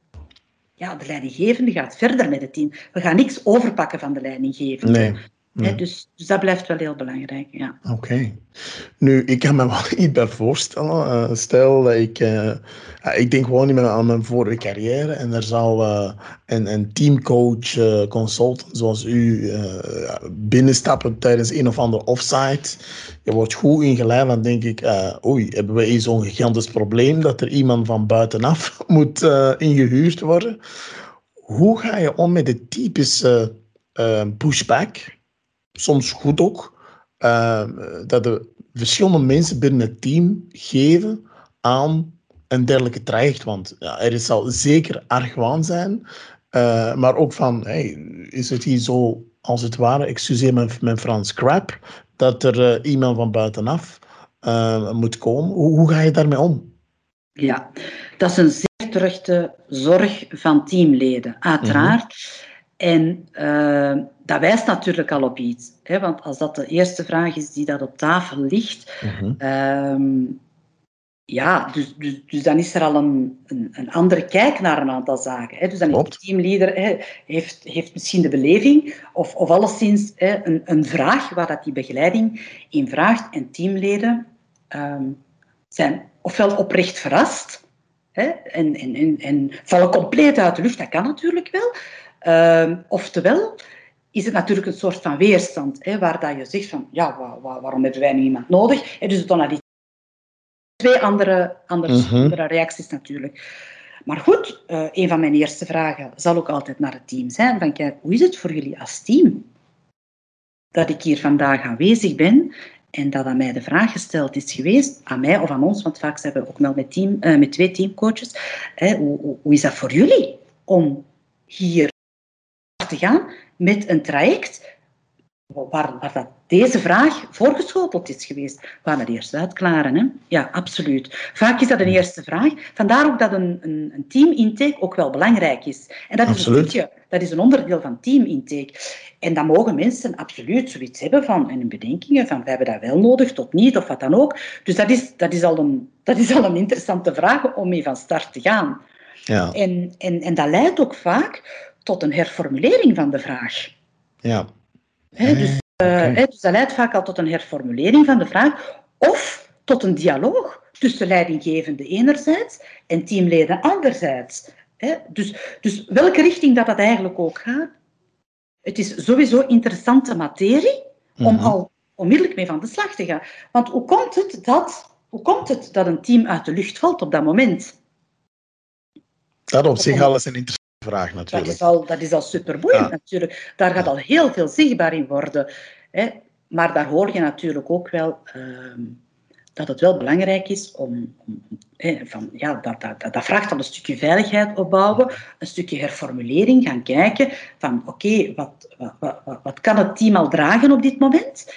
ja, de leidinggevende gaat verder met het team. We gaan niks overpakken van de leidinggevende. Nee. Ja. dus, dus, dat blijft wel heel belangrijk. Ja. Oké. Nu, ik kan me wel iets bij voorstellen. Uh, stel dat ik. Uh, ik denk gewoon niet meer aan mijn vorige carrière. En er zal uh, een, een teamcoach, consultant zoals u binnenstappen tijdens een of ander offsite. Je wordt goed ingeleid. Dan denk ik: oei, hebben we hier zo'n gigantisch probleem dat er iemand van buitenaf moet ingehuurd worden? Hoe ga je om met de typische pushback? Soms goed ook, uh, dat de verschillende mensen binnen het team geven aan een dergelijke traject. Want ja, er zal zeker argwaan zijn, uh, maar ook van, hey, is het hier zo, als het ware, excuseer mijn, mijn Frans, crap, dat er uh, iemand van buitenaf moet komen. Hoe, hoe, ga je daarmee om? Ja, dat is een zeer terechte zorg van teamleden, uiteraard. Mhm. En uh, dat wijst natuurlijk al op iets. Hè? Want als dat de eerste vraag is die dat op tafel ligt, mm ja, dus, dus, dus, dan is er al een, een, een, andere kijk naar een aantal zaken. Hè? Dus dan is de teamleader hè, heeft, heeft misschien de beleving, of, of alleszins hè, een, een vraag waar dat die begeleiding in vraagt. En teamleden um, zijn ofwel oprecht verrast, hè, en, en, en, en vallen compleet uit de lucht, dat kan natuurlijk wel. Uh, oftewel is het natuurlijk een soort van weerstand, hè, waar dat je zegt van, ja, waarom hebben wij nu iemand nodig? En dus dan had die twee andere, andere, mhm. andere reacties natuurlijk. Maar goed, uh, een van mijn eerste vragen zal ook altijd naar het team zijn. Van kijk, hoe is het voor jullie als team? Dat ik hier vandaag aanwezig ben en dat aan mij de vraag gesteld is geweest, aan mij of aan ons, want vaak zijn we ook wel met, team, uh, met twee teamcoaches. Hè, hoe, hoe, hoe is dat voor jullie om hier te gaan met een traject waar, waar dat deze vraag voorgeschoteld is geweest. We gaan het eerst uitklaren. Hè? Ja, absoluut. Vaak is dat een eerste vraag. Vandaar ook dat een, een, een team-intake ook wel belangrijk is. En dat is absoluut. een stukje, dat is een onderdeel van team-intake. En dan mogen mensen absoluut zoiets hebben van, en bedenkingen van, we hebben dat wel nodig, tot niet, of wat dan ook. Dus dat is, dat is, al, een, dat is al een interessante vraag om mee van start te gaan. Ja. En, en, en dat leidt ook vaak tot een herformulering van de vraag. Ja. dus, uh, dus dat leidt vaak al tot een herformulering van de vraag of tot een dialoog tussen leidinggevende enerzijds en teamleden anderzijds. dus, dus welke richting dat, dat eigenlijk ook gaat, het is sowieso interessante materie om mhm. al onmiddellijk mee van de slag te gaan. Want hoe komt het dat, hoe komt het dat een team uit de lucht valt op dat moment? Dat op zich alles een interessante vraag natuurlijk. Dat is al, dat is al superboeiend natuurlijk. Daar gaat al heel veel zichtbaar in worden. Hè. Maar daar hoor je natuurlijk ook wel... Uh, dat het wel belangrijk is om, van, ja, dat, dat, dat vraagt dan een stukje veiligheid opbouwen, een stukje herformulering, gaan kijken van oké, wat, wat, wat, wat kan het team al dragen op dit moment?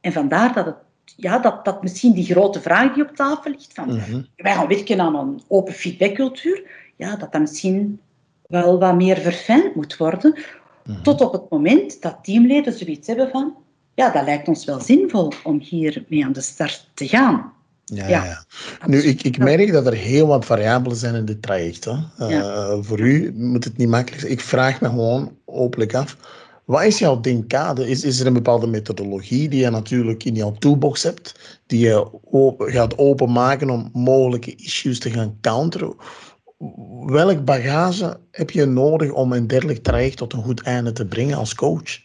En vandaar dat het ja, dat, dat misschien die grote vraag die op tafel ligt, van mhm. wij gaan werken aan een open feedbackcultuur, ja, dat dat misschien wel wat meer verfijnd moet worden, mhm. tot op het moment dat teamleden zoiets hebben van, ja, dat lijkt ons wel zinvol om hier mee aan de start te gaan. Ja, ja. Nu, ik, ik merk dat er heel wat variabelen zijn in dit traject. Hè. Uh, voor u moet het niet makkelijk zijn. Ik vraag me gewoon openlijk af, wat is jouw denkade? Is, is er een bepaalde methodologie die je natuurlijk in jouw toolbox hebt, die je gaat openmaken om mogelijke issues te gaan counteren? Welk bagage heb je nodig om een dergelijk traject tot een goed einde te brengen als coach?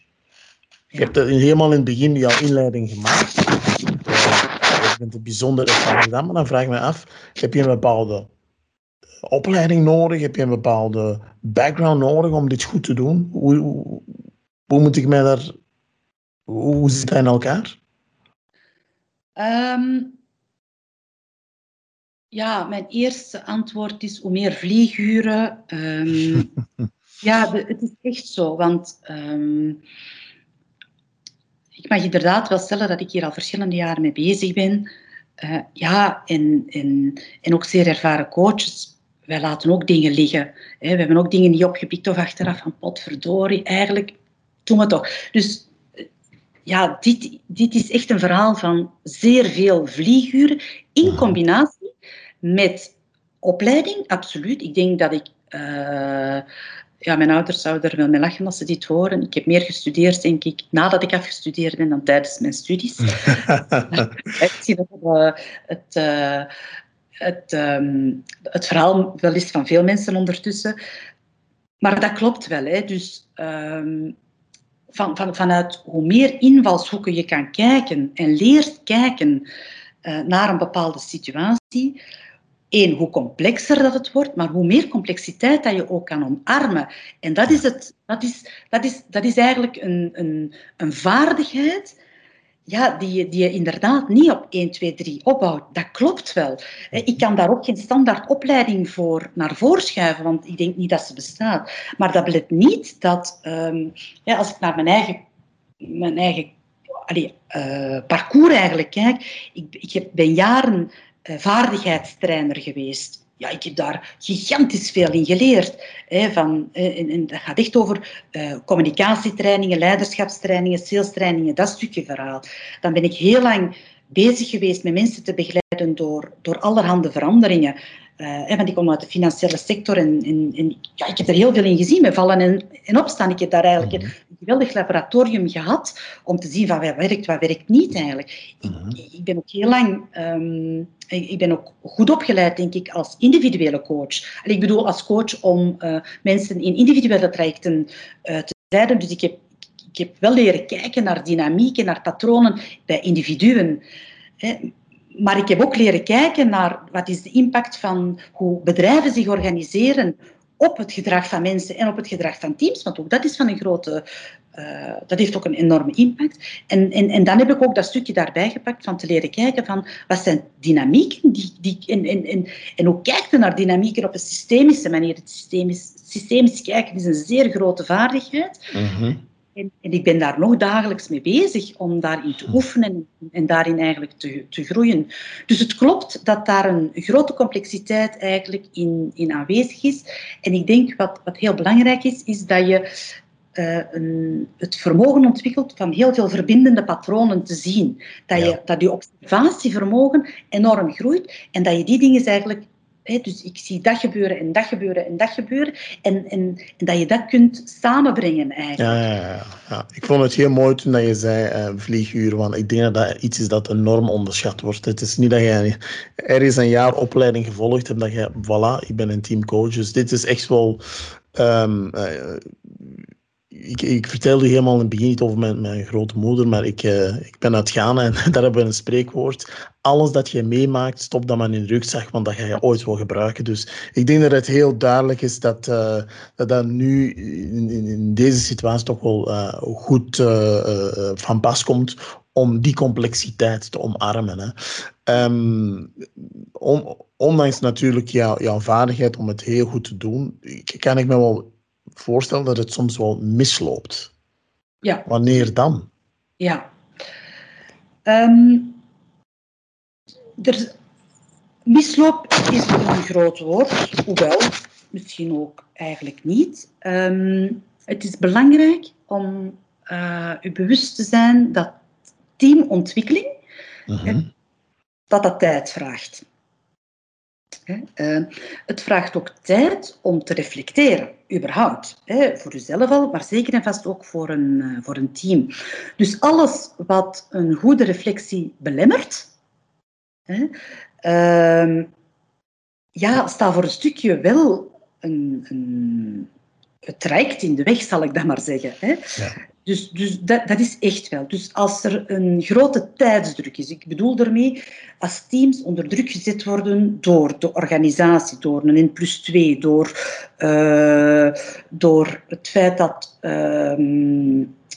Je hebt helemaal in het begin jouw inleiding gemaakt. Je bent een bijzondere ervaring gedaan, maar dan vraag ik me af, heb je een bepaalde opleiding nodig? Heb je een bepaalde background nodig om dit goed te doen? Hoe, hoe moet ik mij daar... Hoe zit dat in elkaar? Ehm, ja, mijn eerste antwoord is hoe meer vlieguren. Ehm, ja, het is echt zo. Want um, ik mag inderdaad wel stellen dat ik hier al verschillende jaren mee bezig ben. Uh, ja, en, en, en ook zeer ervaren coaches. Wij laten ook dingen liggen. Hè. We hebben ook dingen niet opgepikt of achteraf van potverdorie. Eigenlijk doen we toch. Dus ja, dit, dit is echt een verhaal van zeer veel vlieguren in combinatie met opleiding, absoluut. Ik denk dat ik... Uh, ja, mijn ouders zouden er wel mee lachen als ze dit horen. Ik heb meer gestudeerd, denk ik, nadat ik afgestudeerd ben dan tijdens mijn studies. Misschien dat uh, het, uh, het, um, het verhaal wel is van veel mensen ondertussen. Maar dat klopt wel. Hè. Dus um, van, van, vanuit hoe meer invalshoeken je kan kijken en leert kijken uh, naar een bepaalde situatie. Eén, hoe complexer dat het wordt, maar hoe meer complexiteit dat je ook kan omarmen. En dat is, het, dat is, dat is, dat is eigenlijk een, een, een vaardigheid ja, die, je, die je inderdaad niet op 1, 2, 3 opbouwt. Dat klopt wel. Ik kan daar ook geen standaard opleiding voor naar voren schuiven, want ik denk niet dat ze bestaat. Maar dat belet niet dat, um, ja, als ik naar mijn eigen, mijn eigen allee, uh, parcours eigenlijk kijk, ik, ik ben jaren vaardigheidstrainer geweest ja, ik heb daar gigantisch veel in geleerd. Hè, van, en dat gaat echt over uh, communicatietrainingen, leiderschapstrainingen, salestrainingen, dat stukje verhaal. Dan ben ik heel lang bezig geweest met mensen te begeleiden door, door allerhande veranderingen. Uh, want ik kom uit de financiële sector en, en, en, ja, ik heb er heel veel in gezien, met vallen en, en opstaan. Ik heb daar eigenlijk mhm. een geweldig laboratorium gehad om te zien van wat werkt, wat werkt niet eigenlijk. ik, mhm. ik, ben ook heel lang, um, ik, ben ook goed opgeleid, denk ik, als individuele coach. En ik bedoel als coach om uh, mensen in individuele trajecten te leiden. Dus ik heb, ik heb wel leren kijken naar dynamieken, naar patronen bij individuen. Hè maar ik heb ook leren kijken naar wat is de impact van hoe bedrijven zich organiseren op het gedrag van mensen en op het gedrag van teams. Want ook dat is van een grote. Uh, dat heeft ook een enorme impact. En, en, en dan heb ik ook dat stukje daarbij gepakt van te leren kijken van wat zijn dynamieken die, die, en, en, en, en hoe kijkt je naar dynamieken op een systemische manier. Het systemisch, systemisch kijken is een zeer grote vaardigheid. Mm en, en, ik ben daar nog dagelijks mee bezig om daarin te oefenen en daarin eigenlijk te, te groeien. Dus het klopt dat daar een grote complexiteit eigenlijk in, in aanwezig is. En ik denk wat, wat heel belangrijk is, is dat je uh, een, het vermogen ontwikkelt van heel veel verbindende patronen te zien. Dat, je, dat je observatievermogen enorm groeit en dat je die dingen eigenlijk dus ik zie dat gebeuren en dat gebeuren en dat gebeuren. En, en, en dat je dat kunt samenbrengen eigenlijk. Ja, ja, ja, ja. ik vond het heel mooi toen dat je zei uh, vlieguur. Want ik denk dat dat iets is dat enorm onderschat wordt. Het is niet dat je is een jaar opleiding gevolgd hebt dat je, voilà, ik ben een teamcoach. Dus dit is echt wel... Um, uh, ik, ik, vertelde helemaal in het begin niet over mijn, mijn grote moeder, maar ik, uh, ik ben uit Ghana en daar hebben we een spreekwoord. Alles dat je meemaakt, stop dat maar in de rugzak, want dat ga je ooit wel gebruiken. Dus ik denk dat het heel duidelijk is dat uh, dat, nu in, in, deze situatie toch wel uh, goed van pas komt om die complexiteit te omarmen. Hè. Um, ondanks natuurlijk jou, jouw vaardigheid om het heel goed te doen, kan ik me wel voorstellen dat het soms wel misloopt. Ja. Wanneer dan? Ja. Um, er, misloop is een groot woord, hoewel misschien ook eigenlijk niet. Um, het is belangrijk om uh, u bewust te zijn dat teamontwikkeling uh dat dat tijd vraagt. Uh, het vraagt ook tijd om te reflecteren, überhaupt. Hè, voor uzelf al, maar zeker en vast ook voor een, uh, voor een team. Dus alles wat een goede reflectie belemmert, hè, uh, ja, staat voor een stukje wel een, een, het rijkt in de weg, zal ik dat maar zeggen. Hè. Ja. Dus, dus dat, dat, is echt wel. Dus als er een grote tijdsdruk is, ik bedoel daarmee, als teams onder druk gezet worden door de organisatie, door een N plus 2, door, uh, door het feit dat uh,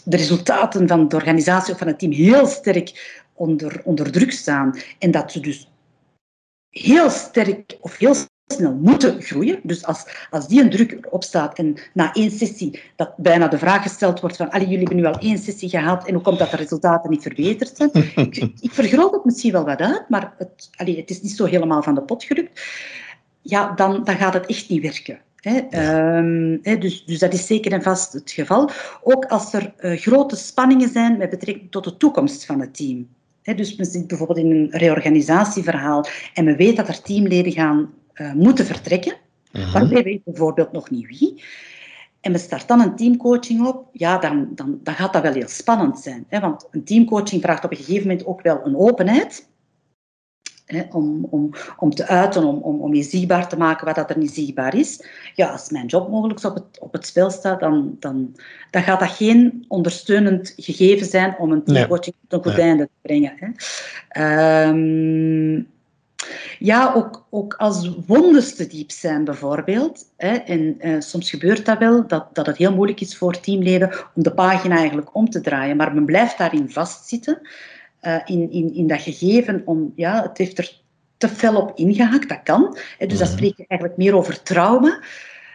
de resultaten van de organisatie of van het team heel sterk onder, onder druk staan en dat ze dus heel sterk of heel snel moeten groeien. Dus als, als die een druk erop staat en na één sessie dat bijna de vraag gesteld wordt van jullie hebben nu al één sessie gehad en hoe komt dat de resultaten niet verbeterd zijn? ik, ik vergroot het misschien wel wat uit, maar het, allee, het is niet zo helemaal van de pot gerukt. Ja, dan, dan gaat het echt niet werken. Um, dus, dus, dat is zeker en vast het geval. Ook als er uh, grote spanningen zijn met betrekking tot de toekomst van het team. dus we zitten bijvoorbeeld in een reorganisatieverhaal en we weten dat er teamleden gaan uh, moeten vertrekken. Uh-huh. Maar we weten bijvoorbeeld nog niet wie. En we start dan een teamcoaching op, ja, dan, dan, dan gaat dat wel heel spannend zijn. Hè? Want een teamcoaching vraagt op een gegeven moment ook wel een openheid. Hè, om, om, om te uiten, om, om, om je zichtbaar te maken wat dat er niet zichtbaar is. Ja, als mijn job mogelijk op het, op het spel staat, dan, dan, dan gaat dat geen ondersteunend gegeven zijn om een teamcoaching tot een goed einde te brengen. Hè. Um, ja, ook, ook als wondes te diep zijn bijvoorbeeld. Hè, en uh, soms gebeurt dat wel, dat, dat het heel moeilijk is voor teamleden om de pagina eigenlijk om te draaien. Maar men blijft daarin vastzitten, uh, in, in, in dat gegeven om, ja, het heeft er te fel op ingehakt, dat kan. Hè, dus dan mhm. spreek je eigenlijk meer over trauma.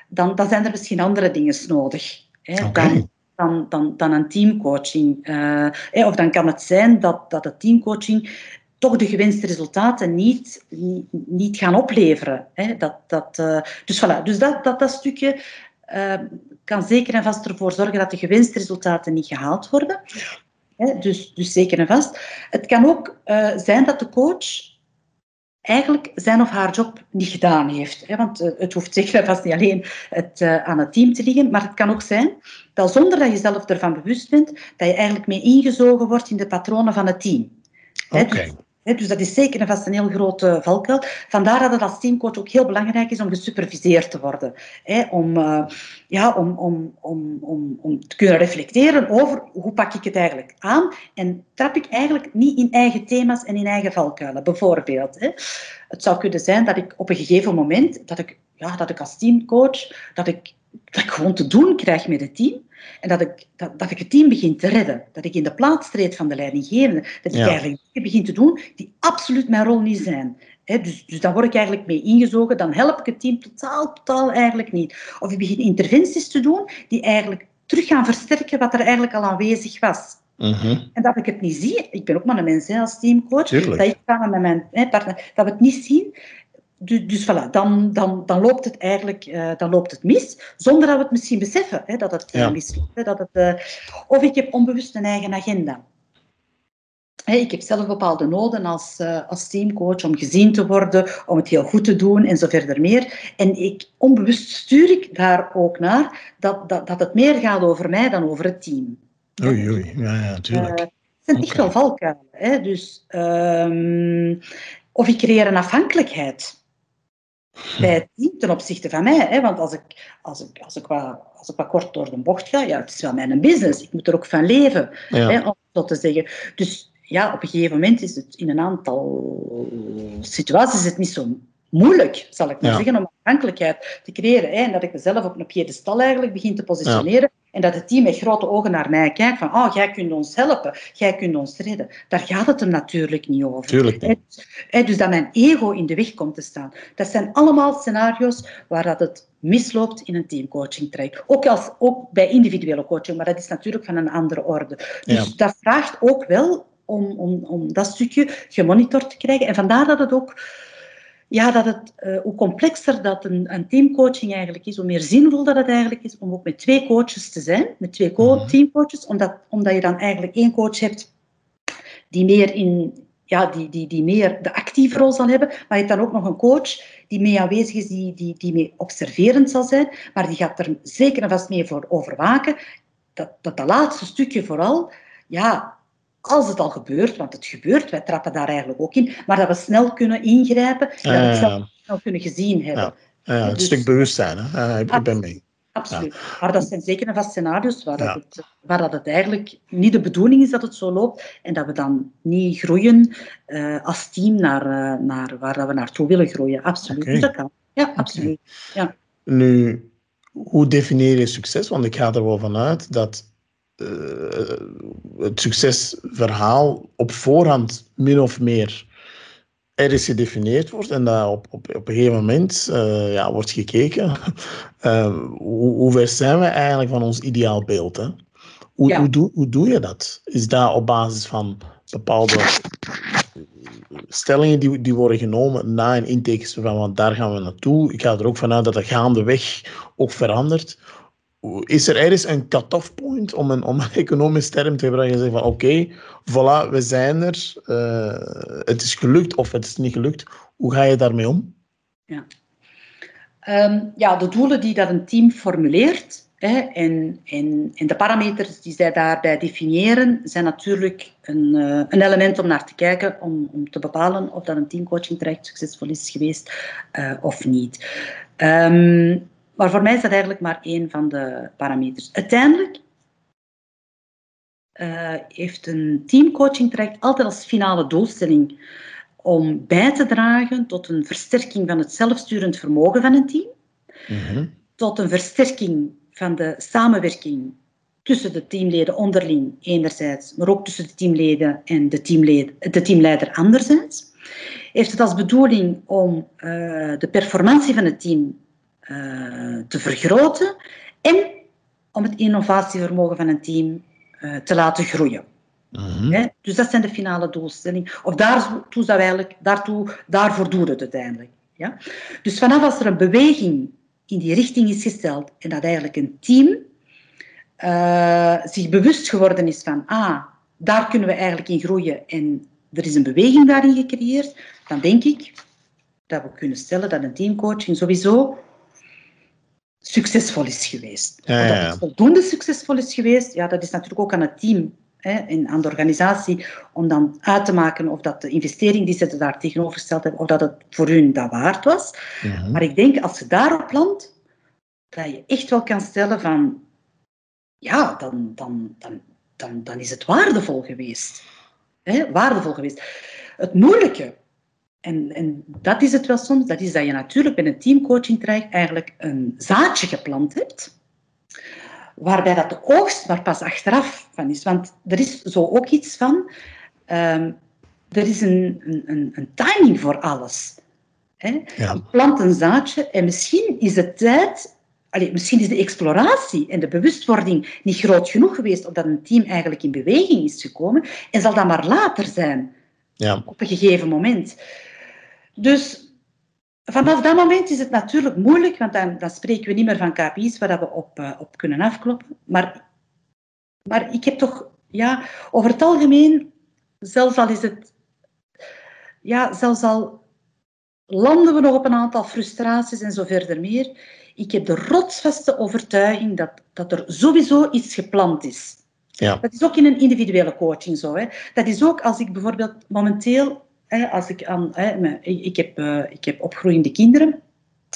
Dan, dan zijn er misschien andere dingen nodig. Hè, okay. dan, dan, dan, dan een teamcoaching. Uh, of dan kan het zijn dat, dat de teamcoaching toch de gewenste resultaten niet, niet gaan opleveren. Hè. Dat, dat, uh, dus voilà, dus dat, dat, dat stukje uh, kan zeker en vast ervoor zorgen dat de gewenste resultaten niet gehaald worden. Hè, dus, dus zeker en vast. Het kan ook uh, zijn dat de coach eigenlijk zijn of haar job niet gedaan heeft. Hè, want het hoeft zeker en vast niet alleen het, aan het team te liggen, maar het kan ook zijn dat zonder dat je zelf ervan bewust bent, dat je eigenlijk mee ingezogen wordt in de patronen van het team. Oké dus dat is zeker en vast een heel grote valkuil. Vandaar dat het als teamcoach ook heel belangrijk is om gesuperviseerd te worden. om, uh, ja, om, om, om, om, om te kunnen reflecteren over hoe pak ik het eigenlijk aan en trap ik eigenlijk niet in eigen thema's en in eigen valkuilen. Bijvoorbeeld, het zou kunnen zijn dat ik op een gegeven moment, dat ik, ja, dat ik als teamcoach, dat ik, dat ik gewoon te doen krijg met het team. En dat ik, dat, dat ik het team begin te redden. Dat ik in de plaats treed van de leidinggevende. Dat ik eigenlijk dingen begin te doen die absoluut mijn rol niet zijn. dus, dus daar word ik eigenlijk mee ingezogen. Dan help ik het team totaal, totaal eigenlijk niet. Of ik begin interventies te doen die eigenlijk terug gaan versterken wat er eigenlijk al aanwezig was. Mhm. En dat ik het niet zie, ik ben ook maar een mens als teamcoach, dat ik samen met mijn partner, dat we het niet zien, dus, dus voilà, dan, dan, dan loopt het eigenlijk uh, dan loopt het mis, zonder dat we het misschien beseffen hè, dat het ja. misloopt. Hè, dat het, uh, of ik heb onbewust een eigen agenda. Hè, ik heb zelf bepaalde noden als, uh, als teamcoach om gezien te worden, om het heel goed te doen en zo verder meer. En ik, onbewust stuur ik daar ook naar dat, dat, dat het meer gaat over mij dan over het team. Oei, oei, ja, ja, tuurlijk. het zijn echt wel valkuilen. Hè? Dus, um, of ik creëer een afhankelijkheid bij het team ten opzichte van mij. Hè? Want als ik, als, ik, als, ik wat, als ik wat kort door de bocht ga, ja, het is wel mijn business. Ik moet er ook van leven, hè, om zo te zeggen. Dus ja, op een gegeven moment is het in een aantal situaties is het niet zo moeilijk, zal ik maar zeggen, om afhankelijkheid te creëren. Hè, en dat ik mezelf op een piedestal eigenlijk begin te positioneren. En dat het team met grote ogen naar mij kijkt van, oh, jij kunt ons helpen, jij kunt ons redden. Daar gaat het hem natuurlijk niet over. Tuurlijk niet. Dus dat mijn ego in de weg komt te staan. Dat zijn allemaal scenario's waar dat het misloopt in een teamcoaching traject. Ook, als, ook bij individuele coaching, maar dat is natuurlijk van een andere orde. Dus dat vraagt ook wel om, om, om dat stukje gemonitord te krijgen. En vandaar dat het ook ja, dat het, uh, hoe complexer dat een, een, teamcoaching eigenlijk is, hoe meer zinvol dat het eigenlijk is om ook met twee coaches te zijn, met twee mhm. teamcoaches, omdat, omdat je dan eigenlijk één coach hebt die meer, in, ja, die, die, die meer de actieve rol zal hebben, maar je hebt dan ook nog een coach die mee aanwezig is, die, die, die mee observerend zal zijn, maar die gaat er zeker en vast mee voor overwaken dat dat, dat laatste stukje vooral ja, als het al gebeurt, want het gebeurt, wij trappen daar eigenlijk ook in, maar dat we snel kunnen ingrijpen en dat we het snel, kunnen gezien hebben. Ja, ja het dus, stuk bewustzijn, hè? ik ben mee. Absoluut. Maar dat zijn zeker en vast scenario's waar, dat het, waar dat het eigenlijk niet de bedoeling is dat het zo loopt en dat we dan niet groeien uh, als team naar, uh, naar waar dat we naartoe willen groeien. Absoluut. Okay. Dat kan. Ja, absoluut. Ja. Nu, hoe definieer je succes? Want ik ga er wel vanuit dat uh, het succesverhaal op voorhand min of meer ergens gedefinieerd wordt en dat op, op, op een gegeven moment uh, ja, wordt gekeken. Uh, hoe, hoe ver zijn we eigenlijk van ons ideaalbeeld? Hè? Hoe, ja. hoe, doe, hoe doe je dat? Is dat op basis van bepaalde stellingen die, die worden genomen na een intake van want daar gaan we naartoe. Ik ga er ook vanuit dat dat gaandeweg ook verandert is er ergens een cut-off point om een, om een economisch term te gebruiken en zeggen van oké, voilà, we zijn er, uh, het is gelukt of het is niet gelukt. Hoe ga je daarmee om? Ja, um, ja de doelen die dat een team formuleert hè, en, en, en de parameters die zij daarbij definiëren, zijn natuurlijk een, uh, een element om naar te kijken, om, om te bepalen of dat een teamcoaching traject succesvol is geweest uh, of niet. Um, maar voor mij is dat eigenlijk maar één van de parameters. Uiteindelijk uh, heeft een teamcoaching traject altijd als finale doelstelling om bij te dragen tot een versterking van het zelfsturend vermogen van een team, mm tot een versterking van de samenwerking tussen de teamleden onderling enerzijds, maar ook tussen de teamleden en de, teamleden, de teamleider anderzijds. Heeft het als bedoeling om uh, de performantie van het team te vergroten en om het innovatievermogen van een team uh, te laten groeien. Mm Dus dat zijn de finale doelstellingen. Of daartoe zou eigenlijk, daartoe, daarvoor doet het uiteindelijk. Ja? Dus vanaf als er een beweging in die richting is gesteld en dat eigenlijk een team uh, zich bewust geworden is van, ah, daar kunnen we eigenlijk in groeien en er is een beweging daarin gecreëerd, dan denk ik dat we kunnen stellen dat een teamcoaching sowieso succesvol is geweest. Ja, ja, Dat het voldoende succesvol is geweest, ja, dat is natuurlijk ook aan het team hè, en aan de organisatie om dan uit te maken of dat de investering die ze daar tegenover gesteld hebben, of dat het voor hun dat waard was. Mhm. Maar ik denk, als je daarop landt, dat je echt wel kan stellen van, ja, dan, dan, dan, dan, dan is het waardevol geweest. Hè, waardevol geweest. Het moeilijke en, en dat is het wel soms, dat is dat je natuurlijk bij een teamcoaching traject eigenlijk een zaadje geplant hebt, waarbij dat de oogst maar pas achteraf van is. Want er is zo ook iets van, um, er is een, een, een, timing voor alles. Hè? Ja. Je plant een zaadje en misschien is de tijd, allez, misschien is de exploratie en de bewustwording niet groot genoeg geweest omdat een team eigenlijk in beweging is gekomen en zal dat maar later zijn. Ja. Op een gegeven moment. Dus vanaf dat moment is het natuurlijk moeilijk, want dan, dan spreken we niet meer van KPI's waar we op, uh, op kunnen afkloppen. Maar, maar ik heb toch, ja, over het algemeen, zelfs al is het, ja, zelfs al landen we nog op een aantal frustraties en zo verder meer, ik heb de rotsvaste overtuiging dat, dat er sowieso iets gepland is. Ja. Dat is ook in een individuele coaching zo. Hè. Dat is ook als ik bijvoorbeeld momenteel als ik, aan, ik, heb, eh, ik heb opgroeiende kinderen.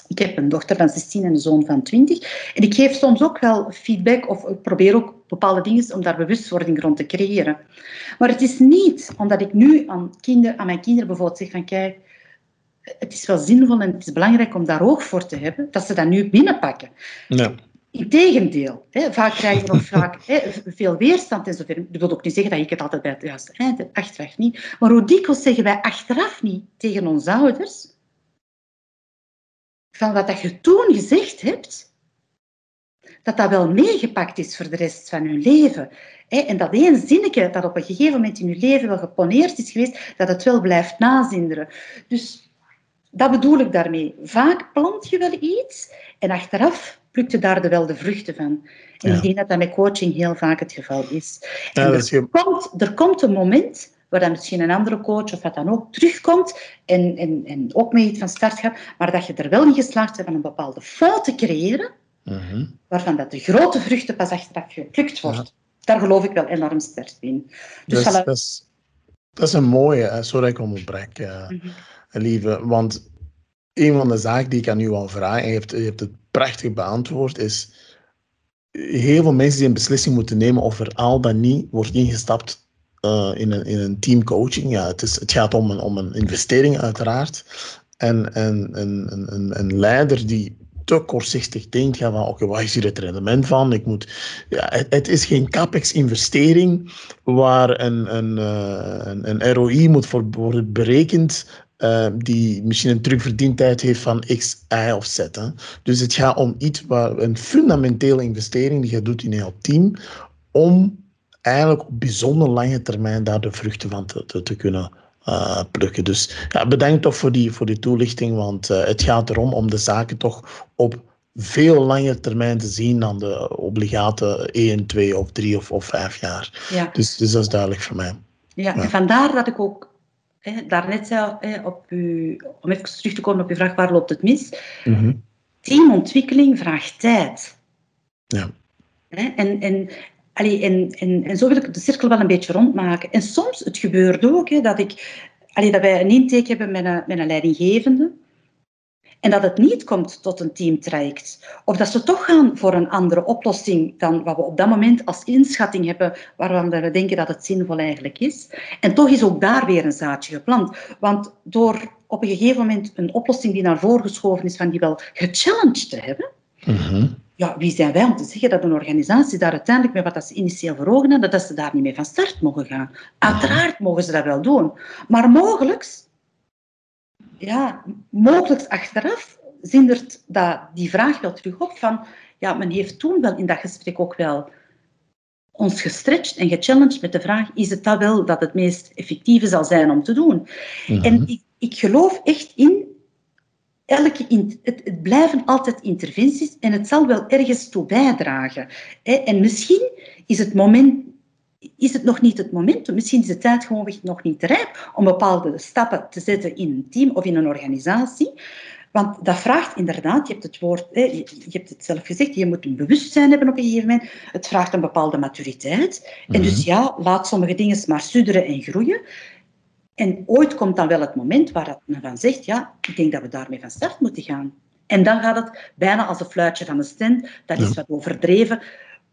Ik heb een dochter van 16 en een zoon van 20. En ik geef soms ook wel feedback of ik probeer ook bepaalde dingen om daar bewustwording rond te creëren. Maar het is niet omdat ik nu aan, kinder, aan mijn kinderen bijvoorbeeld zeg van kijk, het is wel zinvol en het is belangrijk om daar oog voor te hebben, dat ze dat nu binnenpakken. Ja. Integendeel, hè, vaak krijg je nog vaak hè, veel weerstand en zo Dat wil ook niet zeggen dat ik het altijd bij het juiste eind heb, achteraf niet. Maar hoe dikwijls zeggen wij achteraf niet tegen onze ouders van wat dat je toen gezegd hebt, dat dat wel meegepakt is voor de rest van hun leven. En dat één zinnetje dat op een gegeven moment in je leven wel geponeerd is geweest, dat het wel blijft nazinderen. Dus dat bedoel ik daarmee. Vaak plant je wel iets en achteraf plukt je daar wel de vruchten van. En ik denk dat dat met coaching heel vaak het geval is. En er, komt, er komt een moment waar dan misschien een andere coach of wat dan ook terugkomt en, en, en ook mee iets van start gaat, maar dat je er wel in geslaagd bent van een bepaalde fout te creëren, mhm. waarvan dat de grote vruchten pas achteraf geplukt wordt. Daar geloof ik wel enorm sterk in. Dus dat, is, dat, is, dat is een mooie, sorry ik onderbrek, uh, mm lieve, want een van de zaken die ik aan u wil vragen, en je hebt, je hebt het prachtig beantwoord, is heel veel mensen die een beslissing moeten nemen of er al dan niet wordt ingestapt uh, in, een, in een teamcoaching. Ja, het, is, het gaat om een, om een investering uiteraard. En, en, en een, een leider die te kortzichtig denkt, van oké, wat is hier het rendement van? Ik moet, ja, het, is geen capex-investering waar een, een, uh, een, een ROI moet voor worden berekend uh, die misschien een terugverdientijd heeft van X, Y of Z. Hè. Dus het gaat om iets waar een fundamentele investering die je doet in jouw team om eigenlijk op bijzonder lange termijn daar de vruchten van te, te, te kunnen uh, plukken. Dus ja, bedankt toch voor die, voor die toelichting, want uh, het gaat erom om de zaken toch op veel langer termijn te zien dan de obligate 1, 2 of 3 of, of 5 jaar. Ja. Dus, dus dat is duidelijk voor mij. Ja, ja. en vandaar dat ik ook daarnet zei, op u, om even terug te komen op uw vraag, waar loopt het mis? Mm -hmm. Teamontwikkeling vraagt tijd. Ja. Hè, en, en, allee, en, en, en zo wil ik de cirkel wel een beetje rondmaken. En soms, het gebeurt ook, hè, dat, ik, allee, dat wij een intake hebben met een, met een leidinggevende, en dat het niet komt tot een teamtraject. Of dat ze toch gaan voor een andere oplossing dan wat we op dat moment als inschatting hebben, waarvan we denken dat het zinvol eigenlijk is. En toch is ook daar weer een zaadje geplant. Want door op een gegeven moment een oplossing die naar voren geschoven is, van die wel gechallenged te hebben, mhm. ja, wie zijn wij om te zeggen dat een organisatie daar uiteindelijk met wat dat ze initieel voor ogen hadden, dat ze daar niet mee van start mogen gaan. Uiteraard mogen ze dat wel doen. Maar mogelijk ja, mogelijk achteraf zindert dat, die vraag wel terug op van, ja, men heeft toen wel in dat gesprek ook wel ons gestretched en gechallenged met de vraag, is het dat wel dat het meest effectieve zal zijn om te doen? Mhm. En ik, ik geloof echt in, elke in, het, het, blijven altijd interventies en het zal wel ergens toe bijdragen. En misschien is het moment is het nog niet het moment, misschien is de tijd gewoon nog niet rijp om bepaalde stappen te zetten in een team of in een organisatie. Want dat vraagt inderdaad, je hebt het woord, je hebt het zelf gezegd, je moet een bewustzijn hebben op een gegeven moment. Het vraagt een bepaalde maturiteit. En dus mhm. ja, laat sommige dingen maar sudderen en groeien. En ooit komt dan wel het moment waar men van zegt, ja, ik denk dat we daarmee van start moeten gaan. En dan gaat het bijna als een fluitje van een stand. Dat is wat overdreven.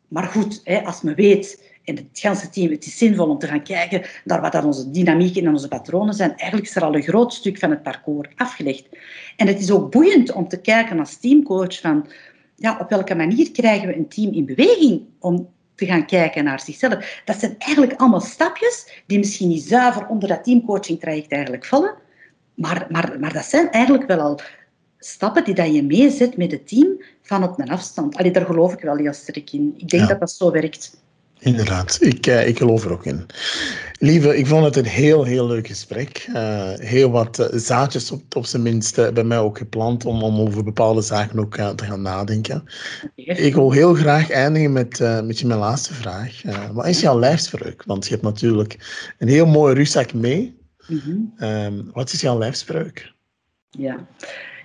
Maar goed, als men weet en het hele team, het is zinvol om te gaan kijken naar wat dan onze dynamiek en onze patronen zijn. Eigenlijk is er al een groot stuk van het parcours afgelegd. En het is ook boeiend om te kijken als teamcoach van ja, op welke manier krijgen we een team in beweging om te gaan kijken naar zichzelf. Dat zijn eigenlijk allemaal stapjes die misschien niet zuiver onder dat teamcoaching traject eigenlijk vallen. Maar, maar, maar dat zijn eigenlijk wel al stappen die dat je meezet met het team van op een afstand. Allee, daar geloof ik wel heel sterk in. Ik denk dat dat zo werkt. Inderdaad, ik, uh, ik geloof er ook in. Lieve, ik vond het een heel, heel leuk gesprek. Uh, heel wat uh, zaadjes op, op zijn minst bij mij ook geplant om, om over bepaalde zaken ook te gaan nadenken. Ik wil heel graag eindigen met, met je mijn laatste vraag. wat is jouw lijfspreuk? Want je hebt natuurlijk een heel mooie rugzak mee. Mm -hmm. wat is jouw lijfspreuk? Ja,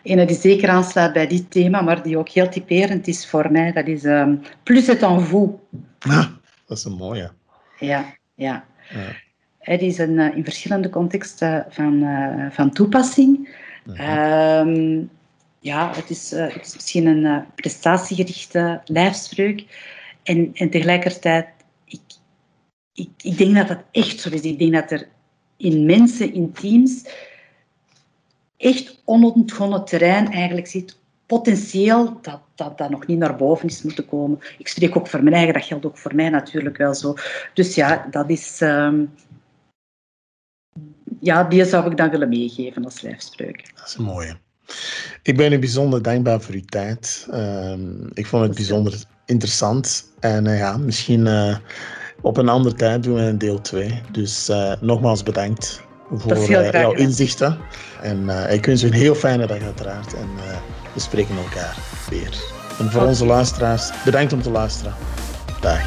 en die zeker aansluit bij dit thema, maar die ook heel typerend is voor mij. Dat is um, plus het en vous. Ah. Dat is een mooie. Ja, ja. ja. Het is een, eh, in verschillende contexten van, uh, van toepassing. Uh ja, het is, uh, het is misschien een prestatiegerichte lijfspreuk. En, en tegelijkertijd, ik, ik, ik denk dat dat echt zo is. Ik denk dat er in mensen, in teams, echt onontgonnen terrein eigenlijk zit. Potentieel dat, dat dat nog niet naar boven is moeten komen. Ik spreek ook voor mijn eigen, dat geldt ook voor mij natuurlijk wel zo. Dus ja, dat is... Ehm, ja, die zou ik dan willen meegeven als lijfspreuk. Dat is een mooie. Ik ben u bijzonder dankbaar voor uw tijd. Ehm, ik vond het bijzonder interessant. En uh, ja, misschien uh, op een andere tijd doen we een deel 2. Dus uh, nogmaals bedankt voor jouw inzichten. En ik wens u een heel fijne dag uiteraard. En we spreken elkaar weer. En voor onze luisteraars, bedankt om te luisteren. Dag.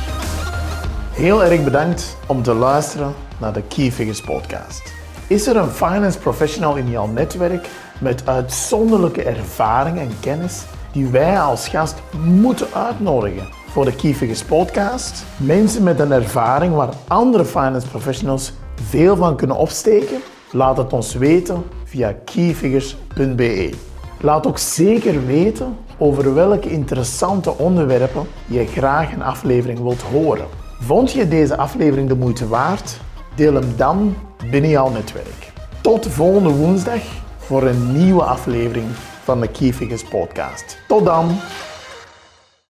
Heel erg bedankt om te luisteren naar de Key Figures podcast. Is er een finance professional in jouw netwerk met uitzonderlijke ervaring en kennis die wij als gast moeten uitnodigen voor de Key Figures podcast? Mensen met een ervaring waar andere finance professionals veel van kunnen opsteken? Laat het ons weten via keyfigures.be. Laat ook zeker weten over welke interessante onderwerpen je graag een aflevering wilt horen. Vond je deze aflevering de moeite waard? Deel hem dan binnen jouw netwerk. Tot volgende woensdag voor een nieuwe aflevering van de Key podcast. Tot dan!